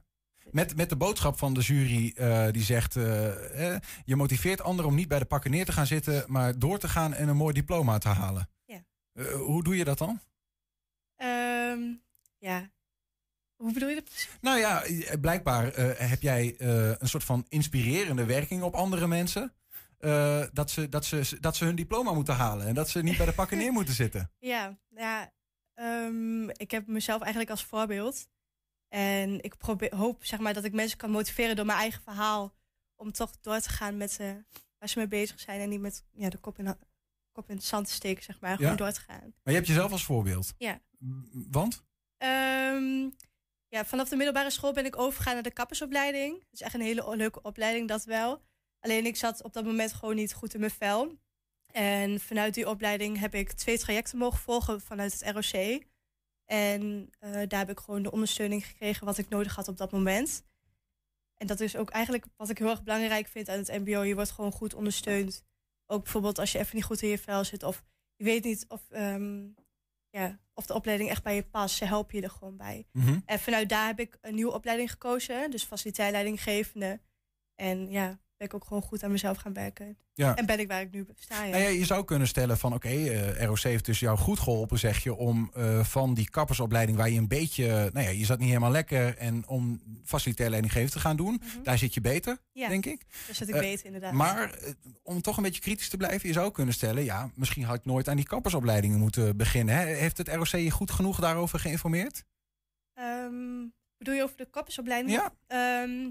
Met, met de boodschap van de jury uh, die zegt... Uh, eh, je motiveert anderen om niet bij de pakken neer te gaan zitten... maar door te gaan en een mooi diploma te halen. Ja. Uh, hoe doe je dat dan? Um, ja. Hoe bedoel je dat? Nou ja, blijkbaar heb jij een soort van inspirerende werking op andere mensen... dat, ze, dat, ze, dat ze hun diploma moeten halen en dat ze niet bij de pakken neer moeten zitten. Ja, ja Um, ik heb mezelf eigenlijk als voorbeeld. En ik probeer, hoop zeg maar, dat ik mensen kan motiveren door mijn eigen verhaal. Om toch door te gaan met uh, waar ze mee bezig zijn. En niet met ja, de kop in, kop in het zand te steken, zeg maar. Gewoon door te gaan. Maar je hebt jezelf als voorbeeld. Ja. Want? Ehm, ja, vanaf de middelbare school ben ik overgegaan naar de kappersopleiding. Dat is echt een hele leuke opleiding, dat wel. Alleen ik zat op dat moment gewoon niet goed in mijn vel. En vanuit die opleiding heb ik twee trajecten mogen volgen vanuit het ROC. En eh, daar heb ik gewoon de ondersteuning gekregen wat ik nodig had op dat moment. En dat is ook eigenlijk wat ik heel erg belangrijk vind aan het MBO. Je wordt gewoon goed ondersteund. Ook bijvoorbeeld als je even niet goed in je vel zit. Of je weet niet of, ehm, ja, of de opleiding echt bij je past. Ze helpen je er gewoon bij. Mhm. En vanuit daar heb ik een nieuwe opleiding gekozen. Dus facilitair leidinggevende. En ja, ben ik ook gewoon goed aan mezelf gaan werken. Ja. En ben ik waar ik nu sta. Ja. Nou ja, je zou kunnen stellen van oké, eh, ROC heeft dus jou goed geholpen, zeg je, om eh, van die kappersopleiding waar je een beetje, nou ja, je zat niet helemaal lekker en om facilitair leidinggeven te gaan doen, daar zit je beter, Mhm. Ja, denk ik. daar zit ik Eh, beter, inderdaad. Maar om toch een beetje kritisch te blijven, je zou kunnen stellen, ja, misschien had ik nooit aan die kappersopleidingen moeten beginnen. Hè? Heeft het ROC je goed genoeg daarover geïnformeerd? Ehm, bedoel je over de kappersopleiding? Ja. Ehm,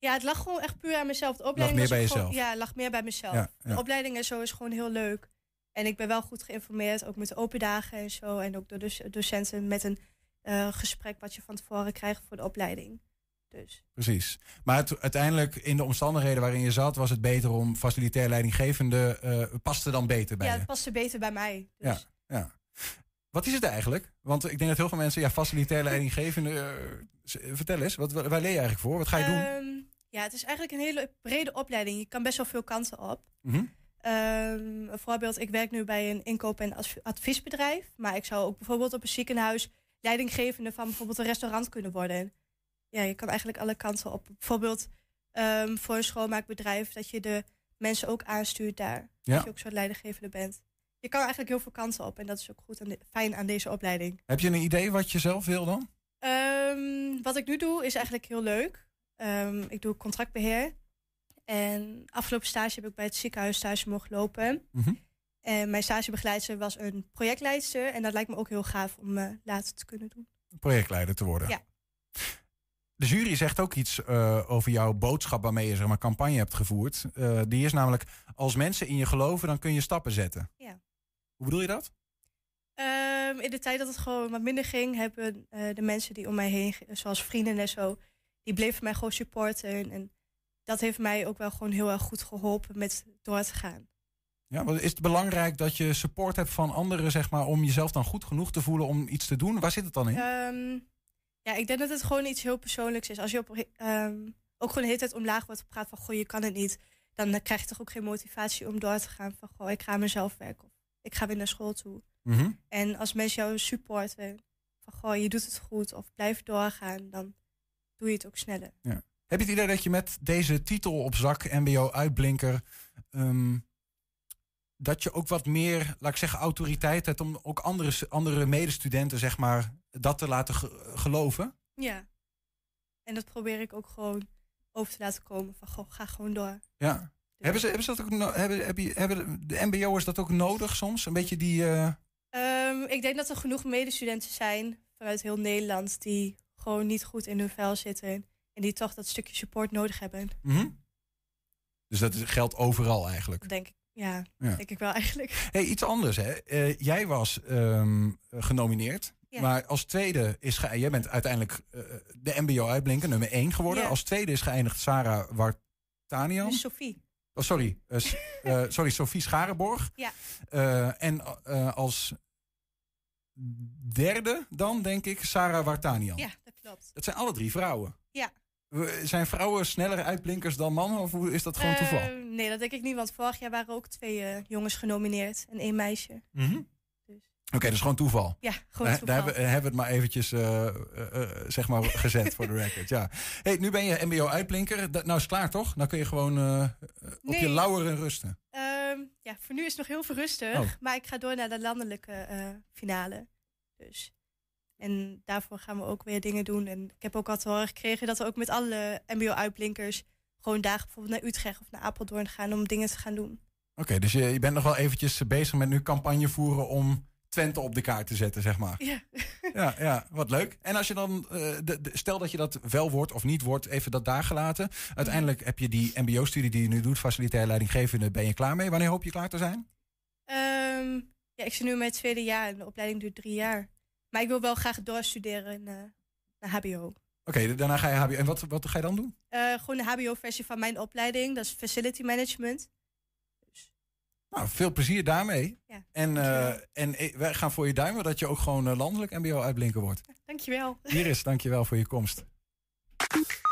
ja, het lag gewoon echt puur aan mezelf. De opleiding meer was bij gewoon- jezelf. ja, het lag meer bij mezelf. Ja, ja. De opleiding en zo is gewoon heel leuk. En ik ben wel goed geïnformeerd, ook met de open dagen en zo. En ook door de doc- docenten met een eh, gesprek wat je van tevoren krijgt voor de opleiding. Dus Precies. Maar het- uiteindelijk, in de omstandigheden waarin je zat, was het beter om facilitair leidinggevende, eh paste dan beter bij ja, je. het paste beter bij mij. Dus. Ja, ja. Wat is het eigenlijk? Want ik denk dat heel veel mensen, ja, facilitair leidinggevende. eh, vertel eens, wat, waar leer je eigenlijk voor? Wat ga je doen? Ehm, ja, het is eigenlijk een hele brede opleiding. Je kan best wel veel kanten op. Ehm, een voorbeeld, ik werk nu bij een inkoop- en adv- adviesbedrijf. Maar ik zou ook bijvoorbeeld op een ziekenhuis leidinggevende van bijvoorbeeld een restaurant kunnen worden. Ja, je kan eigenlijk alle kanten op. Bijvoorbeeld ehm, voor een schoonmaakbedrijf, dat je de mensen ook aanstuurt daar. Ja. Dat je ook zo'n leidinggevende bent. Je kan eigenlijk heel veel kanten op en dat is ook goed en fijn aan deze opleiding. Heb je een idee wat je zelf wil dan? Ehm, wat ik nu doe is eigenlijk heel leuk. Ehm, ik doe contractbeheer. En afgelopen stage heb ik bij het ziekenhuis stage mogen lopen. Mhm. En mijn stagebegeleidster was een projectleidster. En dat lijkt me ook heel gaaf om eh, later te kunnen doen. Projectleider te worden. Ja. De jury zegt ook iets eh, over jouw boodschap waarmee je zeg maar, campagne hebt gevoerd. Eh, die is namelijk, als mensen in je geloven, dan kun je stappen zetten. Ja. Hoe bedoel je dat? Ehm, in de tijd dat het gewoon wat minder ging, hebben de mensen die om mij heen, zoals vrienden en zo, die bleven mij gewoon supporten. En dat heeft mij ook wel gewoon heel erg goed geholpen met door te gaan. Ja, want is het belangrijk dat je support hebt van anderen, zeg maar, om jezelf dan goed genoeg te voelen om iets te doen? Waar zit het dan in? Ehm, ja, ik denk dat het gewoon iets heel persoonlijks is. Als je op, ehm, ook gewoon de hele tijd omlaag wordt gepraat van... goh, je kan het niet. Dan krijg je toch ook geen motivatie om door te gaan. Van goh, ik ga mezelf werken. Of ik ga weer naar school toe. Mhm. En als mensen jou supporten... van goh, je doet het goed of blijf doorgaan... dan doe je het ook sneller. Ja. Heb je het idee dat je met deze titel op zak, MBO-uitblinker, ehm, dat je ook wat meer, laat ik zeggen, autoriteit hebt om ook andere, andere medestudenten, zeg maar, dat te laten ge- geloven? Ja. En dat probeer ik ook gewoon over te laten komen. Van goh, ga gewoon door. Ja. Hebben, ze, hebben, ze dat ook no- hebben, heb je, hebben de MBO'ers dat ook nodig soms? Een beetje die. eh, Ehm, ik denk dat er genoeg medestudenten zijn vanuit heel Nederland die gewoon niet goed in hun vel zitten en die toch dat stukje support nodig hebben. mhm. Dus dat geldt overal eigenlijk. Denk ik, ja, Ja. denk ik wel eigenlijk. Hey, iets anders, hè? Eh, jij was ehm, genomineerd. Ja. Maar als tweede is ge- jij bent uiteindelijk eh, de MBO-uitblinker, nummer 1 geworden. Ja. Als tweede is geëindigd Sarah Wartanian. Dus Sophie. Oh, sorry. eh, sorry, Sophie Scharenborg. Ja. En als derde dan, denk ik, Sarah Wartanian. Ja, dat klopt. Dat zijn alle drie vrouwen. Ja. Zijn vrouwen sneller uitblinkers dan mannen? Of is dat gewoon toeval? Eh, nee, dat denk ik niet, want vorig jaar waren ook twee eh, jongens genomineerd en één meisje. Mhm. Oké, dat is gewoon toeval. Ja, gewoon toeval. Daar hebben, we- hebben we het maar eventjes eh, eh, zeg maar gezet voor de record. Ja. Hey, nu ben je MBO-uitblinker. Nou is het klaar toch? Nou kun je gewoon op je lauweren rusten. Ehm, ja, voor nu is het nog heel veel rustig, Oh. maar ik ga door naar de landelijke finale. Dus. En daarvoor gaan we ook weer dingen doen. En ik heb ook al te horen gekregen dat we ook met alle MBO-uitblinkers gewoon dagen bijvoorbeeld naar Utrecht of naar Apeldoorn gaan om dingen te gaan doen. Oké, dus je, je bent nog wel eventjes bezig met nu campagne voeren om Twente op de kaart te zetten, zeg maar. Ja. Ja, ja wat leuk. En als je dan, eh, de, de- stel dat je dat wel wordt of niet wordt, even dat daar gelaten. Uiteindelijk heb je die MBO-studie die je nu doet, facilitair leidinggevende, ben je klaar mee? Wanneer hoop je klaar te zijn? Ehm, ja, ik zit nu in mijn tweede jaar en de opleiding duurt drie jaar. Maar ik wil wel graag doorstuderen in, eh, naar HBO. Oké, daarna ga je HBO. En wat, wat ga je dan doen? Eh, gewoon de HBO-versie van mijn opleiding, dat is Facility Management. Nou, veel plezier daarmee. Ja, en, eh, en eh, wij gaan voor je duimen dat je ook gewoon eh, landelijk MBO-uitblinker wordt. Dankjewel. Iris, dankjewel voor je komst.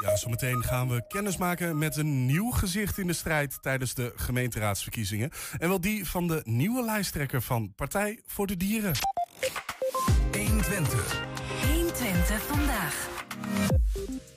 Ja, zometeen gaan we kennis maken met een nieuw gezicht in de strijd tijdens de gemeenteraadsverkiezingen. En wel die van de nieuwe lijsttrekker van Partij voor de Dieren. 120. 120 vandaag.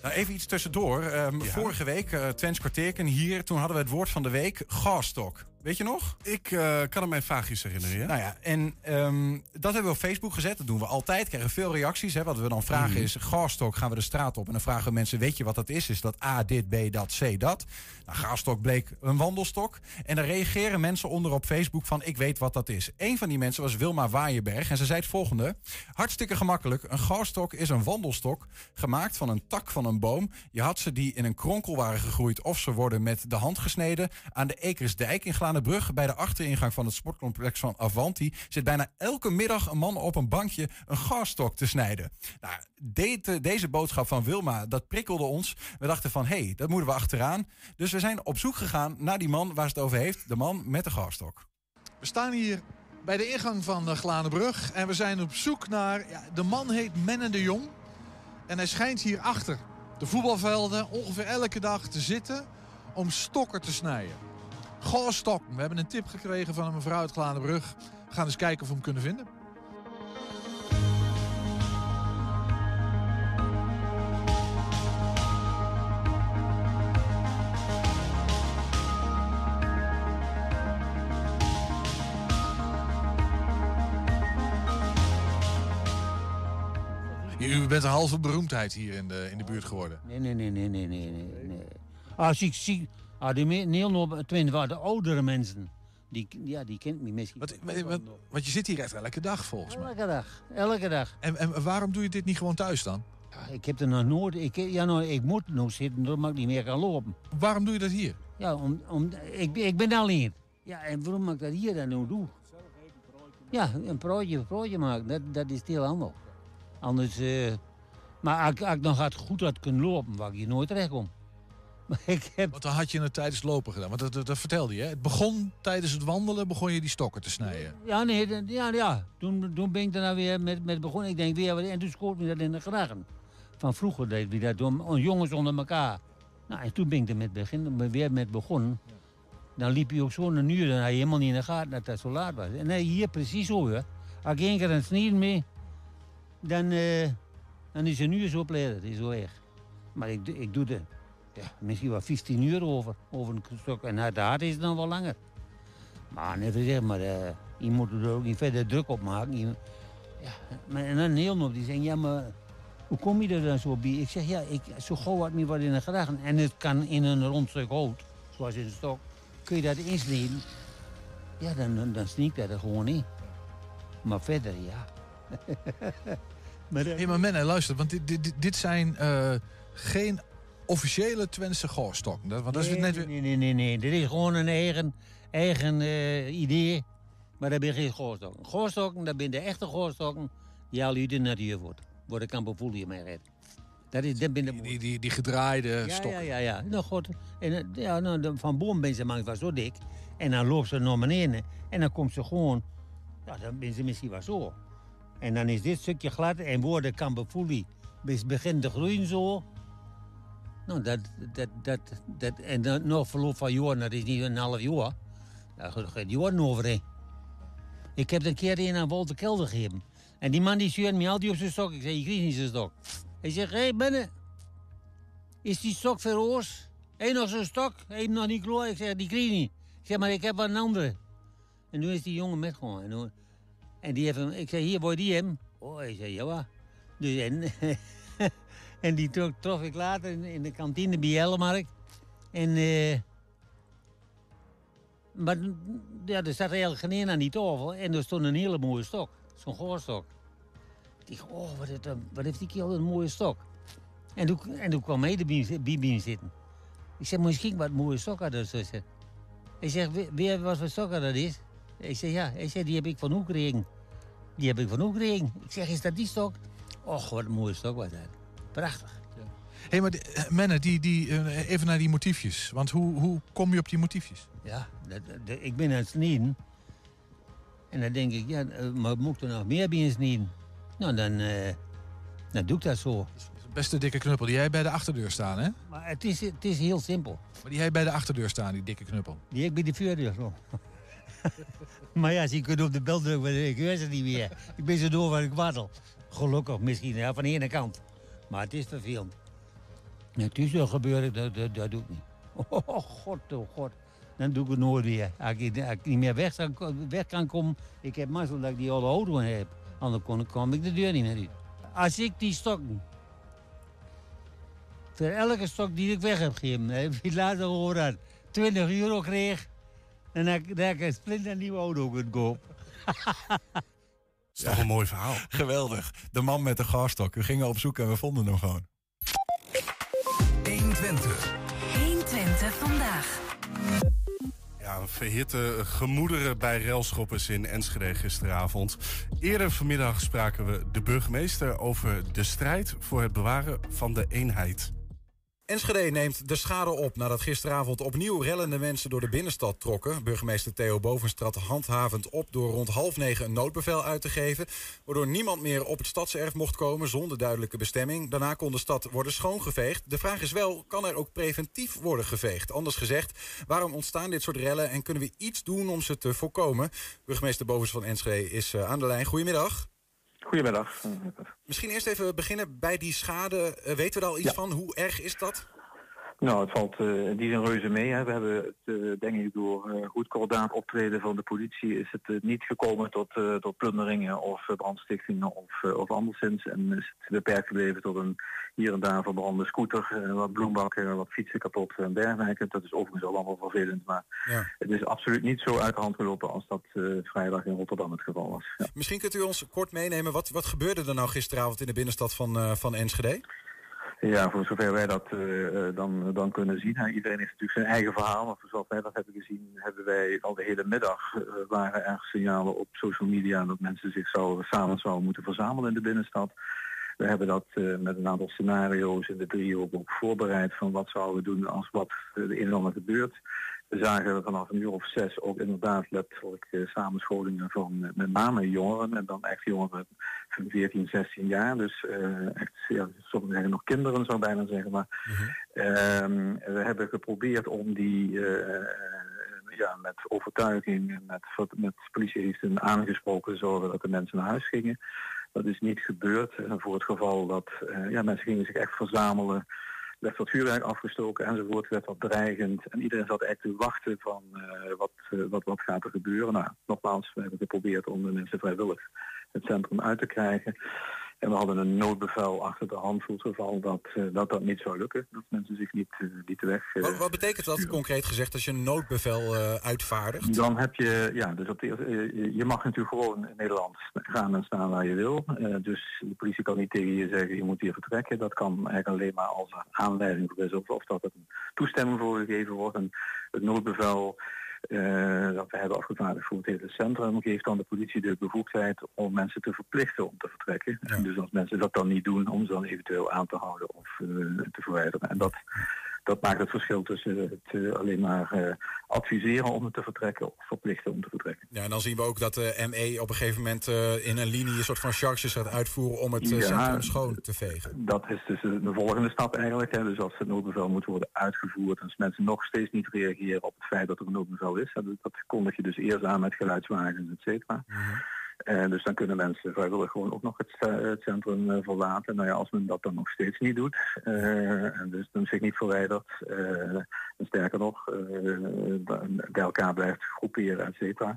Nou, even iets tussendoor. Ehm, Vorige week, uh, Twents kwartierken hier, toen hadden we het woord van de week, gasstok. Weet je nog? Ik eh, kan het mij vaagjes herinneren, ja. Nou ja, en ehm, dat hebben we op Facebook gezet. Dat doen we altijd. Krijgen veel reacties. Hè. Wat we dan vragen Mhm. is, gasstok gaan we de straat op. En dan vragen we mensen, weet je wat dat is? Is dat A, dit, B, dat, C, dat? Nou, gasstok bleek een wandelstok. En daar reageren mensen onder op Facebook van, ik weet wat dat is. Een van die mensen was Wilma Waaienberg. En ze zei het volgende. Hartstikke gemakkelijk. Een gasstok is een wandelstok gemaakt van een tak van een boom. Je had ze die in een kronkel waren gegroeid of ze worden met de hand gesneden. Aan de Ekersdijk in Glanenbrug bij de achteringang van het sportcomplex van Avanti zit bijna elke middag een man op een bankje een gasstok te snijden. Nou, de- deze boodschap van Wilma, dat prikkelde ons. We dachten van, hé, hey, dat moeten we achteraan. Dus we zijn op zoek gegaan naar die man waar ze het over heeft. De man met de gasstok. We staan hier bij de ingang van de Glanenbrug en we zijn op zoek naar... Ja, de man heet Menne de Jong en hij schijnt hier achter de voetbalvelden ongeveer elke dag te zitten om stokken te snijden. Goorstokken. We hebben een tip gekregen van een mevrouw uit Glanenbrug. We gaan eens kijken of we hem kunnen vinden. U bent een halve beroemdheid hier in de, in de buurt geworden. Nee, nee, nee, nee, nee, nee, nee. nee. Als ik zie, ah, die nog, tenminste, de oudere mensen, die, ja, die kent me misschien. Wat, wat, want je zit hier echt elke dag volgens mij. Elke dag, elke dag. En, en waarom doe je dit niet gewoon thuis dan? Ja, ik heb er nog nooit, ik, ja, nou, ik moet nog zitten doordat ik niet meer kan lopen. Waarom doe je dat hier? Ja, om, om, ik, ik ben alleen. Ja, en waarom ik dat hier dan nou doe? Ja, een broodje, een broodje maken, dat, dat is heel anders. Anders, eh, maar als, ik- als ik nog had, goed had kunnen lopen, waar ik hier nooit terecht kom. Maar ik heb... Want dan had je het tijdens het lopen gedaan. Want dat, dat, dat vertelde je. Hè? Het begon tijdens het wandelen, begon je die stokken te snijden. Ja, nee, ja, ja. Toen, toen ben ik daarna weer met, met begonnen. Ik denk weer, en toen schoot me dat in de grachten. Van vroeger deed we dat door jongens onder elkaar. Nou, en toen ben ik er met begin, weer met begonnen. Dan liep je ook zo een uur, dan had je helemaal niet in de gaten dat dat zo laat was. En nee, hier precies zo, hè. Als ik één keer een snijden mee, dan, eh, dan is een uur zo pleit, dat is zo erg. Maar ik, doe- ik doe er ja, misschien wel 15 uur over, over een stuk. En daar is het dan wel langer. Maar net zeg maar, eh, je moet er ook niet verder druk op maken. Je- ja, maar, en dan heel nog, die zeggen, ja maar hoe kom je er dan zo bij? Ik zeg, ja, ik, zo gauw wat niet wat in de grachten. En het kan in een rond stuk hout, zoals in een stok, kun je dat insnijden. Ja, dan, dan, dan sneak dat er gewoon in. Maar verder, ja. maar, Hé, maar Menne, luister, want dit, dit, dit- dit zijn eh, geen officiële Twentse goorstokken. Dat, want dat is nee, net weer... nee, nee, nee, nee. Dit is gewoon een eigen, eigen eh, idee. Maar dat ben geen goorstokken. Goorstokken, dat zijn de echte goorstokken die al uit de natuur wordt. Waar de kamperfoelie mee redt. Dat is, dat ben de die, die, die gedraaide ja, stokken. Ja, ja, ja. Nou, goed. En, eh, ja, nou, van boom ben ze manchmal zo dik. En dan loopt ze naar beneden. En dan komt ze gewoon... Ja, dan ben ze misschien wel zo. En dan is dit stukje glad. En wordt de kamperfoelie be- begint te groeien zo. Nou, dat, dat, dat, dat, en dan nog verloop van jaren, dat is niet een half jaar. Daar gaat jaren overheen. Ik heb een keer een aan Walter Kelder gegeven. En die man die stuurde me altijd op zijn stok. Ik zei, je krijgt niet zijn stok. Hij zegt, hé, hey, binnen. Is die stok verroos? Hé, nog zo'n stok? Hé, nog niet klaar? Ik zeg, die krijg niet. Ik zeg, maar ik heb wel een andere. En toen is die jongen met gewoon. En, en die heeft hem, ik zei, hier, je die hebben? Oh, hij zei, ja. waar?" Dus, en, en die trof, ik later in, de kantine bij Jellemark. En, eh, maar ja, er zat eigenlijk geen een aan die tafel. En er stond een hele mooie stok. Zo'n goorstok. Ik dacht, oh, wat heeft, dat- wat heeft die kerel een mooie stok. En toen, en kwam hij zi- bij zitten. Ik zeg, misschien wat mooie stokken dat zo. Hij zegt, "Wie- weet wat voor stokken dat is? Ik zeg, ja. Hij zei, die heb ik van hoe gekregen. Die heb ik van ook gekregen. Ik zeg, is dat die stok? Och, wat een mooie stok was dat. Prachtig. Hé, maar die- eh, Menne, die, die, eh, even naar die motiefjes. Want hoe, hoe kom je op die motiefjes? Ja, dat, dat- ik ben aan het snijden. En dan denk ik, ja, eh, maar moet ik er nog meer bij snijden? Nou, dan, eh, dan doe ik dat zo. Beste dikke knuppel, die jij bij de achterdeur staan, hè? Maar het is, het is heel simpel. Maar die jij bij de achterdeur staan, die dikke knuppel. Die ik bij de voordeur zo. maar ja, ze kunnen op de bel drukken, maar ik weet het niet meer. Ik ben zo door waar ik waddel. Gelukkig misschien, ja, van de ene kant. Maar het is vervelend. Het is wel gebeurd, dat, dat, dat doe ik niet. Oh, god, oh, god. Dan doe ik het nooit weer. Als ik, ik niet meer weg, weg kan komen, ik heb mazzel dat ik die oude auto heb. Anders kon, ik de deur niet meer uit. Als ik die stokken, voor elke stok die ik weg heb gegeven, heb je later dat 20 euro kreeg, dan ik, dan heb ik een splinternieuwe auto kunnen kopen. is toch een mooi verhaal. Geweldig. De man met de garstok. We gingen op zoek en we vonden hem gewoon. 120. 120 vandaag. Ja, verhitte gemoederen bij railschoppers in Enschede gisteravond. Eerder vanmiddag spraken we de burgemeester over de strijd voor het bewaren van de eenheid. Enschede neemt de schade op nadat gisteravond opnieuw rellende mensen door de binnenstad trokken. Burgemeester Theo Bovenstrat handhavend op door rond half negen een noodbevel uit te geven. Waardoor niemand meer op het stadserf mocht komen zonder duidelijke bestemming. Daarna kon de stad worden schoongeveegd. De vraag is wel, kan er ook preventief worden geveegd? Anders gezegd, waarom ontstaan dit soort rellen en kunnen we iets doen om ze te voorkomen? Burgemeester Bovens van Enschede is eh, aan de lijn. Goedemiddag. Goedemiddag. Misschien eerst even beginnen bij die schade. Eh, weten we daar al iets van? Hoe erg is dat? Nou, het valt in die zin reuze mee. Hè. We hebben het, eh, denk ik, door eh, goed kordaat optreden van de politie is het niet gekomen tot, tot plunderingen of brandstichtingen of, of anderszins. En is het beperkt gebleven tot een hier en daar verbrande scooter, wat bloembakken, wat fietsen kapot en dergelijke. Dat is overigens al allemaal vervelend, maar Ja. het is absoluut niet zo uit de hand gelopen als dat vrijdag in Rotterdam het geval was. Ja. Misschien kunt u ons kort meenemen. Wat, wat gebeurde er nou gisteravond in de binnenstad van, van Enschede? Ja, voor zover wij dat eh, eh, dan, dan kunnen zien. Iedereen heeft natuurlijk zijn eigen verhaal. Maar voor zover wij dat hebben gezien, hebben wij al de hele middag eh, waren er signalen op social media dat mensen zich zouden, samen zouden moeten verzamelen in de binnenstad. We hebben dat met een aantal scenario's in de driehoek ook voorbereid van wat zouden we doen als wat de een en We zagen vanaf een uur of zes ook inderdaad letterlijk eh, samenscholingen van eh, met name jongeren en dan echt jongeren van 14, 16 jaar. Dus eh, echt, ja, sommigen zeggen nog kinderen zou bijna zeggen. Maar ehm, we hebben geprobeerd om die ja, met overtuiging en met, met politiediensten aangesproken zorgen dat de mensen naar huis gingen. Dat is niet gebeurd. Voor het geval dat ja, mensen gingen zich echt verzamelen werd wat vuurwerk afgestoken enzovoort, werd wat dreigend. En iedereen zat echt te wachten van eh, wat, eh, wat, wat gaat er gebeuren. Nou, nogmaals, we hebben geprobeerd om de mensen vrijwillig het centrum uit te krijgen. En we hadden een noodbevel achter de hand voor het geval dat, eh, dat dat niet zou lukken. Dat mensen zich niet, eh, niet weg... eh, Wat, wat betekent dat concreet gezegd als je een noodbevel uitvaardigt? dan heb je, ja, dus op de, eerste- je- je mag natuurlijk gewoon in Nederland gaan en staan waar je wil. Dus de politie kan niet tegen je zeggen, je moet hier vertrekken. Dat kan eigenlijk alleen maar als aanleiding voor is of, of dat er een toestemming voor gegeven wordt. En het noodbevel eh, dat we hebben afgevaardigd voor het hele centrum geeft dan de politie de bevoegdheid om mensen te verplichten om te vertrekken. En dus als mensen dat dan niet doen, om ze dan eventueel aan te houden of eh, te verwijderen. En dat, dat maakt het verschil tussen het eh, alleen maar eh, adviseren om te vertrekken of verplichten om te vertrekken. Ja, en dan zien we ook dat de ME op een gegeven moment eh, in een linie een soort van charges gaat uitvoeren om het eh, Ja. centrum schoon te vegen. Dat is dus de de volgende stap eigenlijk. Hè. Dus als het noodbevel moet worden uitgevoerd en als mensen nog steeds niet reageren op het feit dat er een noodbevel is, dat dat kondig je dus eerst aan met geluidswagens, et cetera. Eh, dus dan kunnen mensen vrijwillig gewoon ook nog het, eh, centrum eh, verlaten. Nou ja, als men dat dan nog steeds niet doet, en dus dan zich niet verwijdert, en sterker nog, eh, bij elkaar blijft groeperen, et cetera,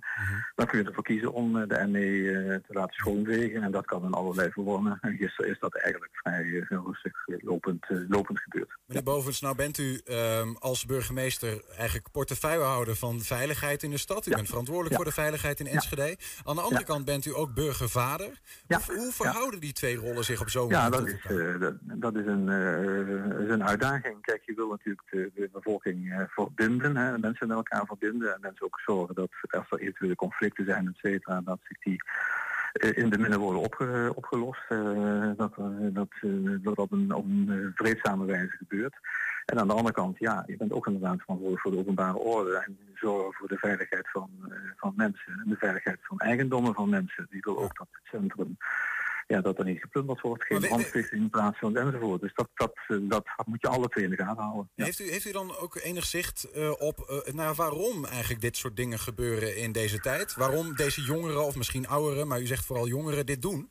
dan kun je ervoor kiezen om eh, de ME eh, te laten schoonvegen. En dat kan in allerlei vormen. En gisteren is dat eigenlijk vrij heel rustig lopend, lopend gebeurd. Meneer Bovens, nou bent u ehm, als burgemeester eigenlijk portefeuillehouder van veiligheid in de stad. U bent verantwoordelijk Ja. voor de veiligheid in Enschede. Aan de andere Ja. kant bent u ook burgervader. Hoe, hoe verhouden die twee rollen zich op zo'n Ja, moment dat is, dat, dat is, een, is een uitdaging. Kijk, je wil natuurlijk de, de bevolking eh, verbinden, hè, mensen met elkaar verbinden en mensen ook zorgen dat als er eventuele conflicten zijn, et cetera, dat zich die in de minnen worden opge- opgelost. eh, dat, eh, dat, eh, dat op een, eh, vreedzame wijze gebeurt. En aan de andere kant, ja, je bent ook inderdaad verantwoordelijk voor de openbare orde en zorgen voor de veiligheid van, eh, van mensen en de veiligheid van eigendommen van mensen. Die wil ook dat het centrum, ja, dat er niet geplunderd wordt, geen brandstichting plaatsvindt enzovoort. Dus dat, dat, eh, dat moet je alle twee in de gaten houden. Ja. Heeft, u, heeft u dan ook enig zicht eh, op eh, naar waarom eigenlijk dit soort dingen gebeuren in deze tijd? Waarom deze jongeren, of misschien ouderen, maar u zegt vooral jongeren, dit doen?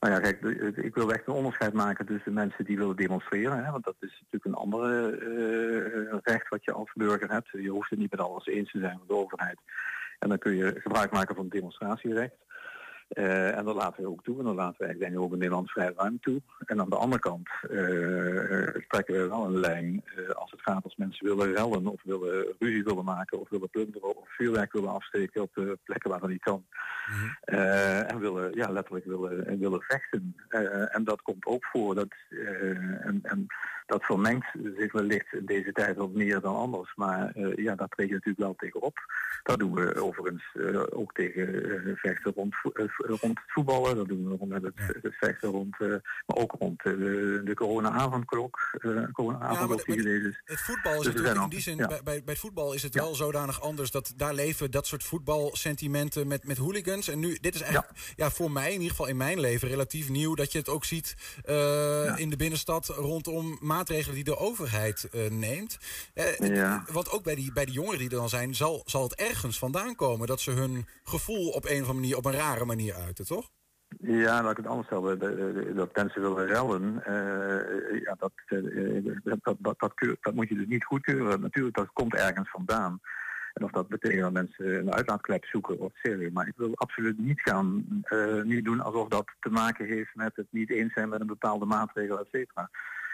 Nou ja, kijk, ik wil echt een onderscheid maken tussen mensen die willen demonstreren. Hè, want dat is natuurlijk een andere recht wat je als burger hebt. Je hoeft het niet met alles eens te zijn met de overheid. En dan kun je gebruik maken van het demonstratierecht. Eh, en dat laten we ook toe. En dat laten ik denk ook in Nederland vrij ruim toe. En aan de andere kant eh, trekken we wel een lijn als het gaat als mensen willen rellen of willen ruzie willen maken of willen plunderen of vuurwerk willen afsteken op de plekken waar dat niet kan. Eh, en willen, ja, letterlijk willen, en willen vechten. En dat komt ook voor. Dat, en, en dat vermengt zich wellicht in deze tijd wat meer dan anders. Maar ja, daar treed je natuurlijk wel tegen op. Dat doen we overigens ook tegen vechten rond, rond het voetballen. Dat doen we rond het, het vechten rond, eh, maar ook rond eh, de, de corona-avondklok. eh die geweest is. Het voetbal is Dus natuurlijk in die zin, ja. bij, bij, het voetbal is het wel zodanig anders dat daar leven dat soort voetbalsentimenten met, met hooligans. En nu, dit is eigenlijk ja. voor mij, in ieder geval in mijn leven, relatief nieuw dat je het ook ziet in de binnenstad rondom maatregelen die de overheid neemt. Ja. Want ook bij die, bij die jongeren die er dan zijn, zal, zal het ergens vandaan komen dat ze hun gevoel op een of andere manier, op een rare manier uiten, toch? Ja, laat ik het anders stellen. Dat mensen willen rellen, eh, ja, dat, eh, dat, dat, dat, dat, keur- dat moet je dus niet goedkeuren. Natuurlijk, dat komt ergens vandaan. En of dat betekent dat mensen een uitlaatklep zoeken of serieus. Maar ik wil absoluut niet gaan, eh, niet doen alsof dat te maken heeft met het niet eens zijn met een bepaalde maatregel, et cetera.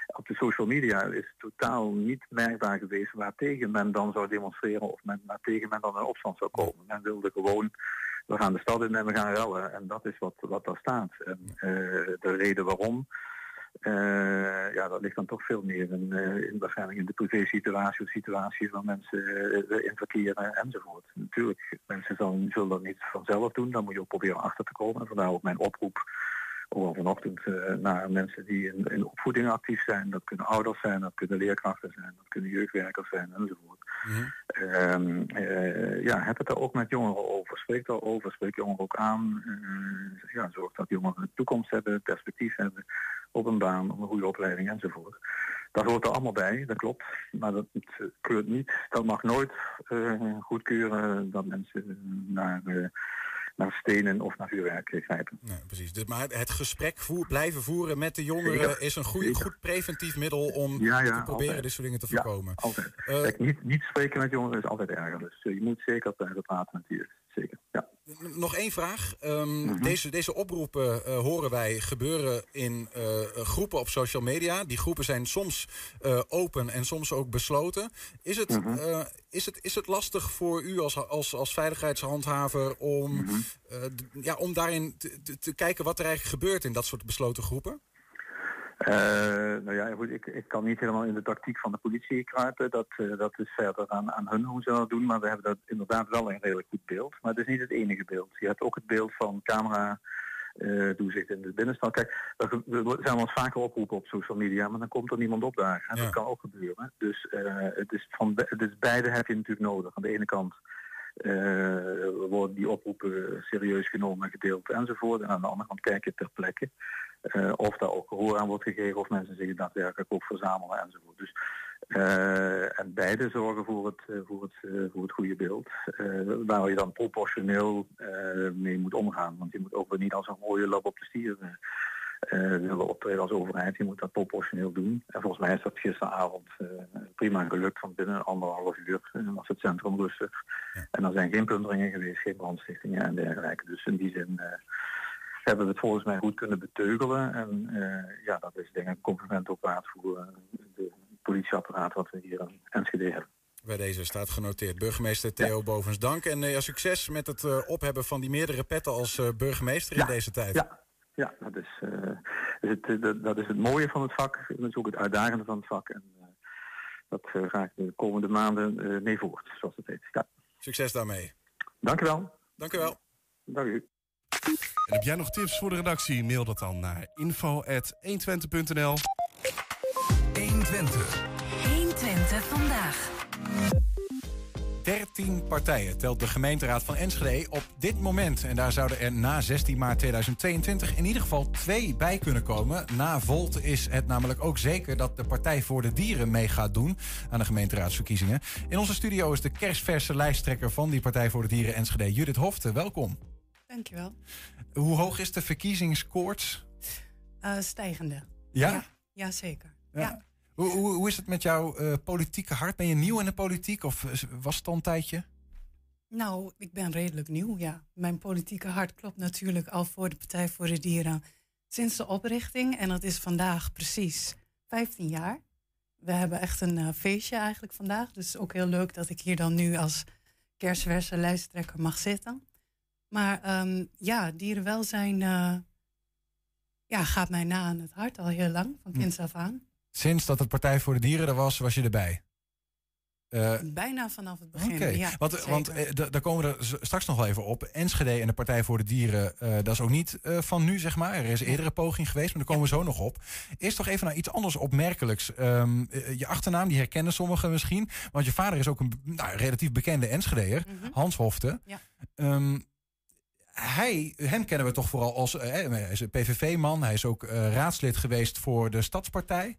Op de social media is totaal niet merkbaar geweest waartegen men dan zou demonstreren of men, waartegen men dan in opstand zou komen. Men wilde gewoon we gaan de stad in en we gaan rellen. En dat is wat, wat daar staat. En eh, de reden waarom, eh, ja, dat ligt dan toch veel meer in, eh, in waarschijnlijk in de privé-situatie of situatie van mensen in verkeer enzovoort. Natuurlijk, mensen zullen, zullen dat niet vanzelf doen. Dan moet je ook proberen achter te komen. En vandaar ook mijn oproep Ook vanochtend eh, naar mensen die in, in opvoeding actief zijn. Dat kunnen ouders zijn, dat kunnen leerkrachten zijn, dat kunnen jeugdwerkers zijn enzovoort. Ehm, eh, ja, heb het er ook met jongeren over. Spreek daarover, spreek jongeren ook aan. Eh, ja, zorg dat jongeren een toekomst hebben, perspectief hebben op een baan, op een goede opleiding enzovoort. Dat hoort er allemaal bij, dat klopt. Maar dat keurt niet, dat mag nooit goedkeuren dat mensen naar, naar stenen of naar vuurwerk grijpen. Precies. Dus, maar het gesprek voer, blijven voeren met de jongeren is een goeie, goed preventief middel om Ja, te proberen altijd. dit soort dingen te Ja, voorkomen. altijd. Eh, Kijk, niet, niet spreken met jongeren is altijd erger. Dus eh, je moet zeker blijven praten met die. Zeker, ja. Nog één vraag. Ehm, Mhm. deze, deze oproepen eh, horen wij gebeuren in eh, groepen op social media. Die groepen zijn soms eh, open en soms ook besloten. Is het, Mhm. is het, is het lastig voor u als, als, als veiligheidshandhaver om, Mhm. ja, om daarin te, te kijken wat er eigenlijk gebeurt in dat soort besloten groepen? Eh, nou ja, goed, ik, ik kan niet helemaal in de tactiek van de politie kruipen. Dat, eh, dat is verder aan, aan hun hoe ze dat doen. Maar we hebben dat inderdaad wel een redelijk goed beeld. Maar het is niet het enige beeld. Je hebt ook het beeld van camera eh toezicht in de binnenstad. Kijk, ge- er zijn wel eens vaker oproepen op social media, maar dan komt er niemand op daar. En dat kan ook gebeuren. Dus het is van dus beide heb je natuurlijk nodig. Aan de ene kant eh, worden die oproepen serieus genomen en gedeeld enzovoort. En aan de andere kant kijk je ter plekke eh, of daar ook gehoor aan wordt gegeven of mensen zich daadwerkelijk ook verzamelen enzovoort. Dus, eh, en beide zorgen voor het, voor het, voor het goede beeld. waar je dan proportioneel mee moet omgaan. Want je moet ook weer niet als een mooie lab op de stier willen optreden als overheid. Je moet dat proportioneel doen. En volgens mij is dat gisteravond eh, prima gelukt. Want binnen anderhalf uur eh, was het centrum rustig. En er zijn geen plunderingen geweest, geen brandstichtingen en dergelijke. Dus in die zin eh, hebben we het volgens mij goed kunnen beteugelen. En eh, ja, dat is denk ik een compliment ook waard voor eh, de politieapparaat wat we hier in Enschede hebben. Bij deze staat genoteerd. Burgemeester Theo Bovens, dank. En eh, ja, succes met het eh, ophebben van die meerdere petten als eh, burgemeester in deze tijd. Ja, ja dat, is, eh, is het, eh, dat, dat is het mooie van het vak. Dat is ook het uitdagende van het vak. En eh, dat eh, ga ik de komende maanden eh, mee voort, zoals het heet. Ja. Succes daarmee. Dank u wel. Dank u wel. Dank u. En heb jij nog tips voor de redactie? Mail dat dan naar info.120.nl 120. 120 vandaag. 13 partijen telt de gemeenteraad van Enschede op dit moment. En daar zouden er na 16 maart 2022 in ieder geval twee bij kunnen komen. Na Volt is het namelijk ook zeker dat de Partij voor de Dieren mee gaat doen aan de gemeenteraadsverkiezingen. In onze studio is de kerstverse lijsttrekker van die Partij voor de Dieren Enschede, Judith Hofte. Welkom. Dankjewel. Hoe hoog is de verkiezingskoorts? Uh, stijgende. Ja? Ja, ja, zeker. Ja. Ja. Hoe, hoe, hoe is het met jouw eh, politieke hart? Ben je nieuw in de politiek of eh, was het al een tijdje? Nou, ik ben redelijk nieuw, ja. Mijn politieke hart klopt natuurlijk al voor de Partij voor de Dieren sinds de oprichting. En dat is vandaag precies 15 jaar. We hebben echt een eh, feestje eigenlijk vandaag. Dus ook heel leuk dat ik hier dan nu als kerstverse lijsttrekker mag zitten. Maar ehm, ja, dierenwelzijn ja, gaat mij na aan het hart al heel lang, van Hm. kinds af aan. Sinds dat het Partij voor de Dieren er was, was je erbij? Eh, Bijna vanaf het begin. Ja, want, want eh, da- daar komen we er straks nog wel even op. Enschede en de Partij voor de Dieren, eh, dat is ook niet van nu, zeg maar. Er is eerder een poging geweest, maar daar komen we zo nog op. Eerst toch even naar iets anders opmerkelijks. Ehm, eh, je achternaam, die herkennen sommigen misschien. Want je vader is ook een nou, relatief bekende Enschedeer, Hans Hofte. Ja. Ehm, hij, hem kennen we toch vooral als hij is een PVV-man. Hij is ook raadslid geweest voor de Stadspartij.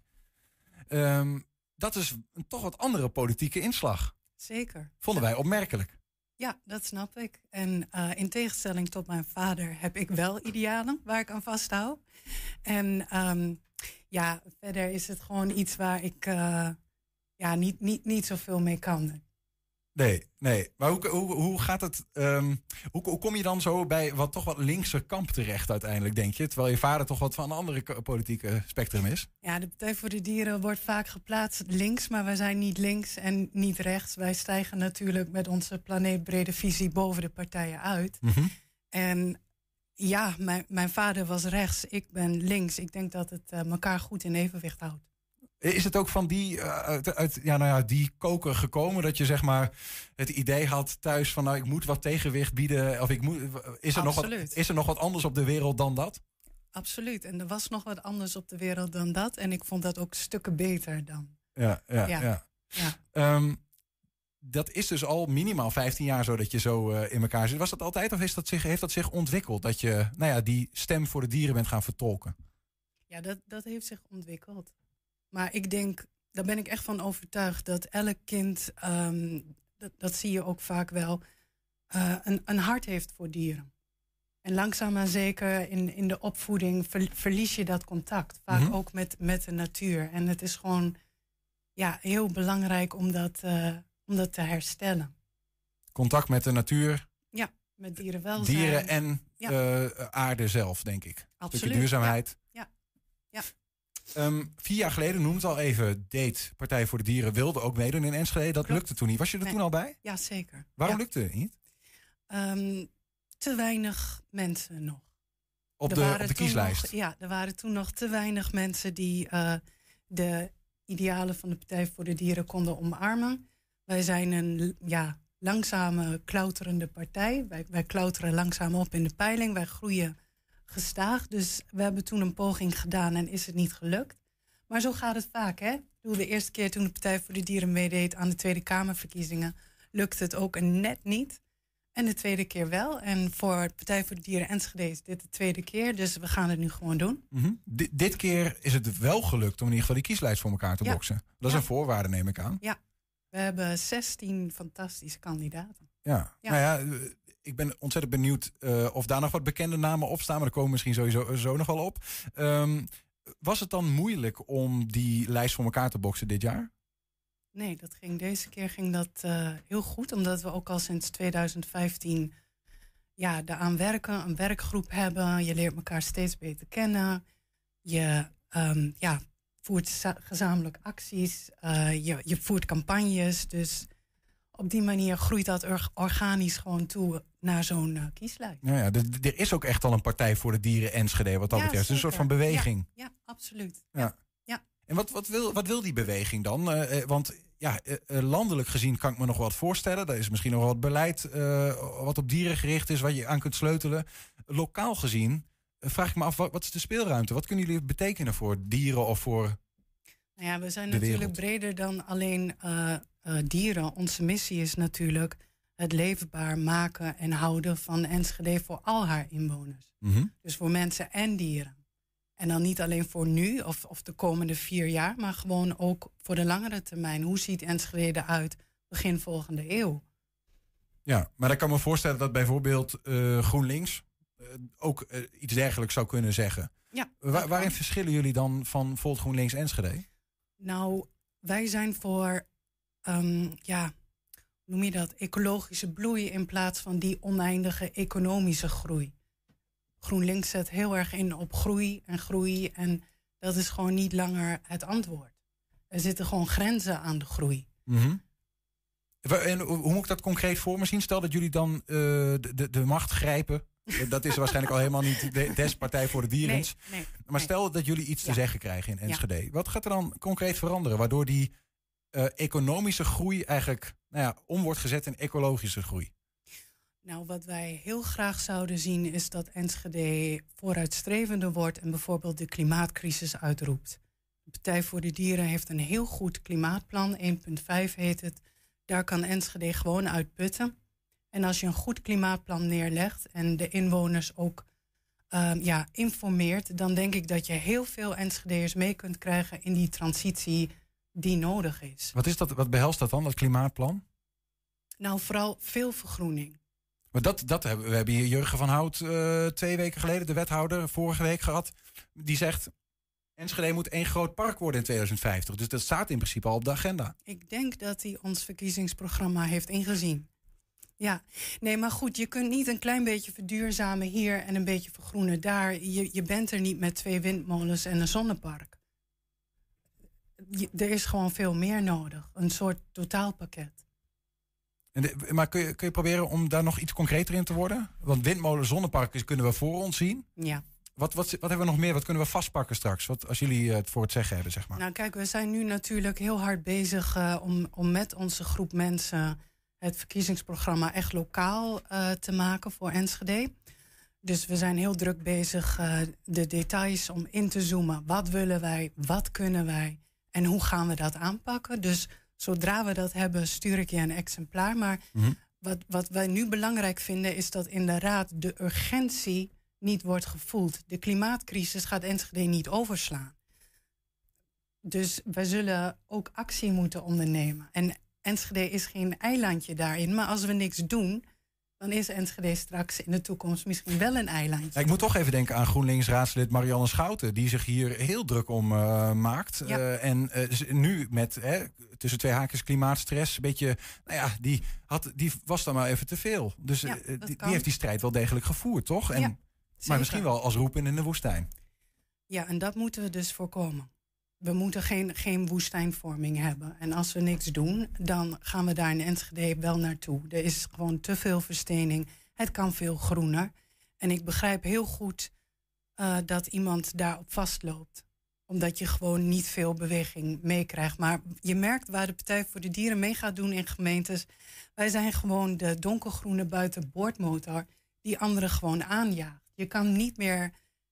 Ehm, dat is een toch wat andere politieke inslag. Zeker. Vonden wij opmerkelijk. Ja, dat snap ik. En eh, in tegenstelling tot mijn vader heb ik wel idealen waar ik aan vasthoud. En ehm, ja, verder is het gewoon iets waar ik eh, ja, niet, niet, niet zoveel mee kan. Nee, nee. Maar hoe, hoe, hoe gaat het? ehm, hoe, hoe kom je dan zo bij wat toch wat linkse kamp terecht uiteindelijk, denk je? Terwijl je vader toch wat van een andere politieke spectrum is. Ja, de Partij voor de Dieren wordt vaak geplaatst links, maar wij zijn niet links en niet rechts. Wij stijgen natuurlijk met onze planeetbrede visie boven de partijen uit. Mhm. En ja, mijn, mijn vader was rechts, ik ben links. Ik denk dat het eh, elkaar goed in evenwicht houdt. Is het ook van die, eh, uit, uit, ja, nou ja, die koker gekomen dat je zeg maar het idee had thuis van nou ik moet wat tegenwicht bieden of ik moet, is er, nog wat, is er nog wat anders op de wereld dan dat? Absoluut. En er was nog wat anders op de wereld dan dat. En ik vond dat ook stukken beter dan. Ja, ja, ja. Ja. Ja. Ehm, dat is dus al minimaal 15 jaar zo dat je zo eh, in elkaar zit. Was dat altijd of is dat zich, heeft dat zich ontwikkeld? Dat je nou ja, die stem voor de dieren bent gaan vertolken? Ja, dat, dat heeft zich ontwikkeld. Maar ik denk, daar ben ik echt van overtuigd dat elk kind, ehm, dat, dat zie je ook vaak wel, eh, een, een hart heeft voor dieren. En langzaam maar zeker in, in de opvoeding ver- verlies je dat contact. Vaak Mhm. ook met, met de natuur. En het is gewoon ja, heel belangrijk om dat, eh, om dat te herstellen. Contact met de natuur, Ja, met dierenwelzijn. dieren en Ja. eh, aarde zelf, denk ik. Een Absoluut, stukje duurzaamheid. Ja. ja. Ehm, vier jaar geleden, noem het al even, deed Partij voor de Dieren wilde ook meedoen in Enschede. Dat lukte toen niet. Was je er Nee. toen al bij? Ja, zeker. Waarom Ja. lukte het niet? Ehm, te weinig mensen nog. Op de, op kieslijst. nog- ja, er waren toen nog te weinig mensen die eh, de idealen van de Partij voor de Dieren konden omarmen. Wij zijn een ja, langzame, klauterende partij. Wij, wij klauteren langzaam op in de peiling. Wij groeien gestaag. Dus we hebben toen een poging gedaan en is het niet gelukt. Maar zo gaat het vaak, hè? Bedoel, de eerste keer toen de Partij voor de Dieren meedeed aan de Tweede Kamerverkiezingen, lukte het ook net niet. En de tweede keer wel. En voor de Partij voor de Dieren Enschede is dit de tweede keer. Dus we gaan het nu gewoon doen. Mhm. Di- dit keer is het wel gelukt om in ieder geval die kieslijst voor elkaar te Ja. boksen. Dat is Ja. een voorwaarde, neem ik aan. Ja, we hebben 16 fantastische kandidaten. Ja. Ja. Nou ja, ik ben ontzettend benieuwd eh, of daar nog wat bekende namen op staan. Maar daar komen misschien sowieso zo nog wel op. Ehm, was het dan moeilijk om die lijst voor elkaar te boksen dit jaar? Nee, dat ging, deze keer ging dat eh, heel goed. Omdat we ook al sinds 2015 ja, daaraan werken. Een werkgroep hebben. Je leert elkaar steeds beter kennen. Je ehm, ja, voert za- gezamenlijk acties. eh, je, je voert campagnes. Dus op die manier groeit dat er- organisch gewoon toe naar zo'n eh, kieslijst. Nou ja, er is ook echt al een partij voor de dieren Enschede wat dat Ja, betreft. Het is een soort van beweging. Ja, ja absoluut. Ja. Ja. En wat, wat, wil, wat wil die beweging dan? Eh, eh, want ja, landelijk gezien kan ik me nog wat voorstellen. Daar is misschien nog wat beleid wat op dieren gericht is, wat je aan kunt sleutelen. Lokaal gezien vraag ik me af, wat, wat is de speelruimte? Wat kunnen jullie betekenen voor dieren of voor Nou ja, we zijn natuurlijk wereld. breder dan alleen dieren. Onze missie is natuurlijk het leefbaar maken en houden van Enschede voor al haar inwoners. Mhm. Dus voor mensen en dieren. En dan niet alleen voor nu of, of de komende vier jaar, maar gewoon ook voor de langere termijn. Hoe ziet Enschede eruit begin volgende eeuw? Ja, maar ik kan me voorstellen dat bijvoorbeeld eh, GroenLinks eh, ook eh, iets dergelijks zou kunnen zeggen. Ja, Wa- waarin verschillen jullie dan van Volt GroenLinks Enschede? Nou, wij zijn voor, ehm, ja, noem je dat, ecologische bloei in plaats van die oneindige economische groei. GroenLinks zet heel erg in op groei en groei en dat is gewoon niet langer het antwoord. Er zitten gewoon grenzen aan de groei. Mhm. En hoe moet ik dat concreet voor me zien? Stel dat jullie dan eh, de, de, de macht grijpen. Dat is waarschijnlijk al helemaal niet de des Partij voor de Dieren. Nee, nee, maar stel dat jullie iets te Ja. zeggen krijgen in Ja. Enschede. Wat gaat er dan concreet veranderen? Waardoor die eh, economische groei eigenlijk nou ja, om wordt gezet in ecologische groei. Nou, wat wij heel graag zouden zien is dat Enschede vooruitstrevender wordt en bijvoorbeeld de klimaatcrisis uitroept. De Partij voor de Dieren heeft een heel goed klimaatplan, 1.5 heet het. Daar kan Enschede gewoon uit putten. En als je een goed klimaatplan neerlegt en de inwoners ook ehm, ja, informeert, dan denk ik dat je heel veel Enschedeërs mee kunt krijgen in die transitie die nodig is. Wat, is dat, wat behelst dat dan, dat klimaatplan? Nou, vooral veel vergroening. Maar dat, dat hebben, we hebben hier Jurgen van Hout eh, twee weken geleden, de wethouder, vorige week gehad. Die zegt, Enschede moet één groot park worden in 2050. Dus dat staat in principe al op de agenda. Ik denk dat hij ons verkiezingsprogramma heeft ingezien. Ja, nee, maar goed, je kunt niet een klein beetje verduurzamen hier en een beetje vergroenen daar. Je, je bent er niet met twee windmolens en een zonnepark. Je- er is gewoon veel meer nodig. Een soort totaalpakket. En de- maar kun je, kun je proberen om daar nog iets concreter in te worden? Want windmolen, zonneparken kunnen we voor ons zien. Ja. Wat, wat, wat hebben we nog meer? Wat kunnen we vastpakken straks? Wat, als jullie eh, het voor het zeggen hebben, zeg maar. Nou, kijk, we zijn nu natuurlijk heel hard bezig eh, om, om met onze groep mensen het verkiezingsprogramma echt lokaal eh, te maken voor Enschede. Dus we zijn heel druk bezig de details om in te zoomen. Wat willen wij? Wat kunnen wij? En hoe gaan we dat aanpakken? Dus zodra we dat hebben, stuur ik je een exemplaar. Maar wat, wat wij nu belangrijk vinden is dat in de Raad de urgentie niet wordt gevoeld. De klimaatcrisis gaat Enschede niet overslaan. Dus wij zullen ook actie moeten ondernemen. En Enschede is geen eilandje daarin. Maar als we niks doen, dan is Enschede straks in de toekomst misschien wel een eilandje. Ja, ik moet toch even denken aan GroenLinks-raadslid Marianne Schouten... die zich hier heel druk om eh, maakt. Ja. Eh, en eh, nu met hè, tussen twee haakjes klimaatstress... een beetje, nou ja, die, had, die was dan maar even te veel. Dus Ja, die, heeft die strijd wel degelijk gevoerd, toch? En, maar misschien wel als roepen in de woestijn. Ja, en dat moeten we dus voorkomen. We moeten geen, geen woestijnvorming hebben. En als we niks doen, dan gaan we daar in Enschede wel naartoe. Er is gewoon te veel verstening. Het kan veel groener. En ik begrijp heel goed eh, dat iemand daarop vastloopt. Omdat je gewoon niet veel beweging meekrijgt. Maar je merkt waar de Partij voor de Dieren mee gaat doen in gemeentes. Wij zijn gewoon de donkergroene buitenboordmotor die anderen gewoon aanjaagt. Je kan niet meer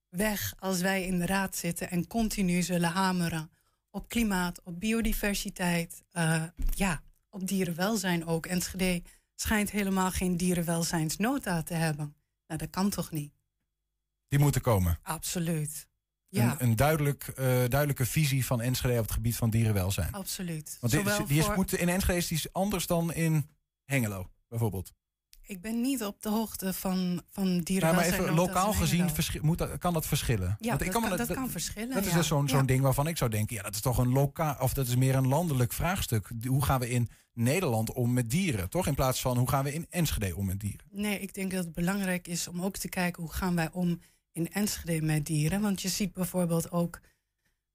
weg als wij in de raad zitten en continu zullen hameren op klimaat, op biodiversiteit, eh, ja, op dierenwelzijn ook. Enschede schijnt helemaal geen dierenwelzijnsnota te hebben. Nou, dat kan toch niet? Die moeten komen. Absoluut. Ja, Een, een duidelijk, eh, duidelijke visie van Enschede op het gebied van dierenwelzijn. absoluut. Want die, is, voor- moet, in Enschede is die anders dan in Hengelo, bijvoorbeeld. Ik ben niet op de hoogte van, van Nou, maar even lokaal gezien verschi- moet dat, kan dat verschillen. Ja, Want ik dat me kan- dat kan verschillen, Dat is dus zo'n zo'n Ja. ding waarvan ik zou denken, ja, dat is toch een lokaal, of dat is meer een landelijk vraagstuk. Hoe gaan we in Nederland om met dieren, toch? In plaats van hoe gaan we in Enschede om met dieren? Nee, ik denk dat het belangrijk is om ook te kijken hoe gaan wij om in Enschede met dieren. Want je ziet bijvoorbeeld ook,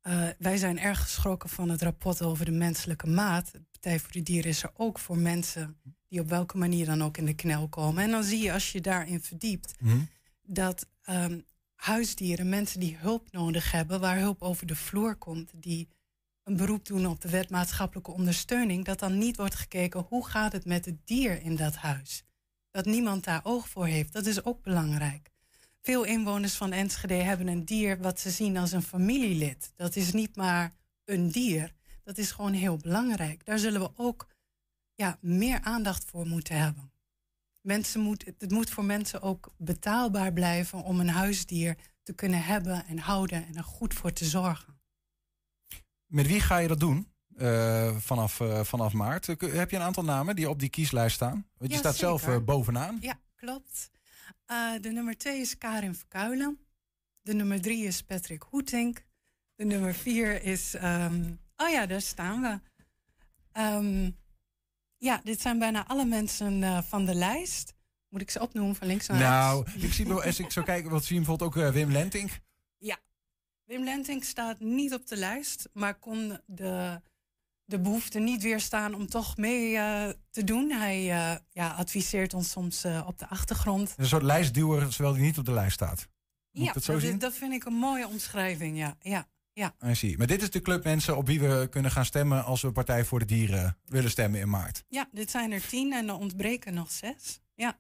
eh, wij zijn erg geschrokken van het rapport over de menselijke maat. De Partij voor de Dieren is er ook voor mensen die op welke manier dan ook in de knel komen. En dan zie je als je daarin verdiept dat ehm, huisdieren, mensen die hulp nodig hebben, waar hulp over de vloer komt, die een beroep doen op de wet maatschappelijke ondersteuning, dat dan niet wordt gekeken hoe gaat het met het dier in dat huis. Dat niemand daar oog voor heeft, dat is ook belangrijk. Veel inwoners van Enschede hebben een dier wat ze zien als een familielid. Dat is niet maar een dier, dat is gewoon heel belangrijk. Daar zullen we ook ja, meer aandacht voor moeten hebben. Mensen moet, het moet voor mensen ook betaalbaar blijven om een huisdier te kunnen hebben en houden en er goed voor te zorgen. Met wie ga je dat doen? eh, vanaf, eh, vanaf maart. Heb je een aantal namen die op die kieslijst staan? Want je Ja, staat zelf eh, bovenaan. Ja, klopt. Eh, de nummer twee is Karin Verkuilen. De nummer drie is Patrick Hoetink. De nummer vier is... ehm, oh ja, daar staan we. Ehm, ja, dit zijn bijna alle mensen eh, van de lijst. Moet ik ze opnoemen van links naar Nou, rechts? ik zie, wel- als ik zo kijk, wat zie je bijvoorbeeld ook eh, Wim Lentink. Ja, Wim Lentink staat niet op de lijst, maar kon de, de behoefte niet weerstaan om toch mee eh, te doen. Hij eh, ja, adviseert ons soms eh, op de achtergrond. Een soort lijstduwer, terwijl die niet op de lijst staat. Moet ja, dat zo dat, zien? dat vind ik een mooie omschrijving, ja. ja, ja. I see. Maar dit is de club mensen op wie we kunnen gaan stemmen als we Partij voor de Dieren willen stemmen in maart. Ja, dit zijn er tien en er ontbreken nog zes. Ja.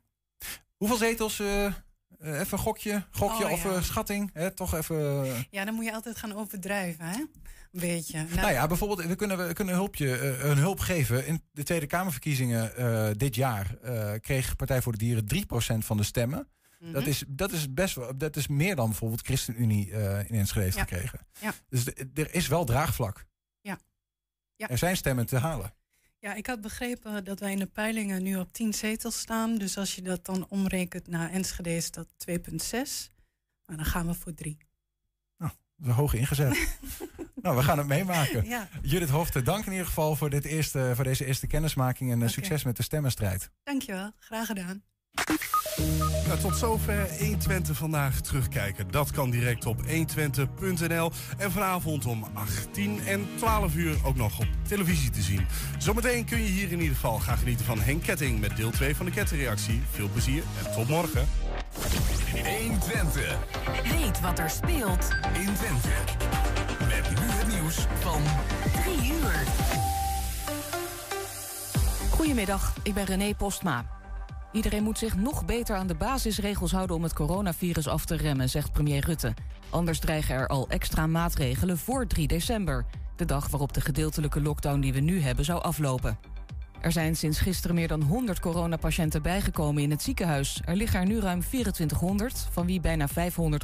Hoeveel zetels? even een gokje, gokje Oh, of ja. schatting? Hè? Toch even. ja, dan moet je altijd gaan overdrijven, hè? Beetje. Nou, ja, bijvoorbeeld, we kunnen, we kunnen een, hulpje, eh, een hulp geven. In de Tweede Kamerverkiezingen eh, dit jaar eh, kreeg Partij voor de Dieren 3% van de stemmen. Mhm. Dat, is, dat is best wel, dat is meer dan bijvoorbeeld ChristenUnie in Enschede heeft Ja. gekregen. Ja. Dus de- er is wel draagvlak. Ja. Ja. Er zijn stemmen te halen. Ja, ik had begrepen dat wij in de peilingen nu op 10 zetels staan. Dus als je dat dan omrekent naar Enschede is dat 2,6. Maar dan gaan we voor 3. Dat is hoog ingezet. nou, we gaan het meemaken. Ja. Judith Hofte, dank in ieder geval voor, dit eerste, voor deze eerste kennismaking en eh, succes met de stemmenstrijd. Dankjewel, graag gedaan. Nou, tot zover 120 vandaag terugkijken. Dat kan direct op 120.nl. En vanavond om 18 en 12 uur ook nog op televisie te zien. Zometeen kun je hier in ieder geval gaan genieten van Henk Ketting met deel 2 van de kettingreactie. Veel plezier en tot morgen. 120. Weet wat er speelt in Twente. Met nu het nieuws van 3 uur. Goedemiddag, ik ben René Postma. Iedereen moet zich nog beter aan de basisregels houden om het coronavirus af te remmen, zegt premier Rutte. Anders dreigen er al extra maatregelen voor 3 december, de dag waarop de gedeeltelijke lockdown die we nu hebben zou aflopen. Er zijn sinds gisteren meer dan 100 coronapatiënten bijgekomen in het ziekenhuis. Er liggen er nu ruim 2400, van wie bijna 500 op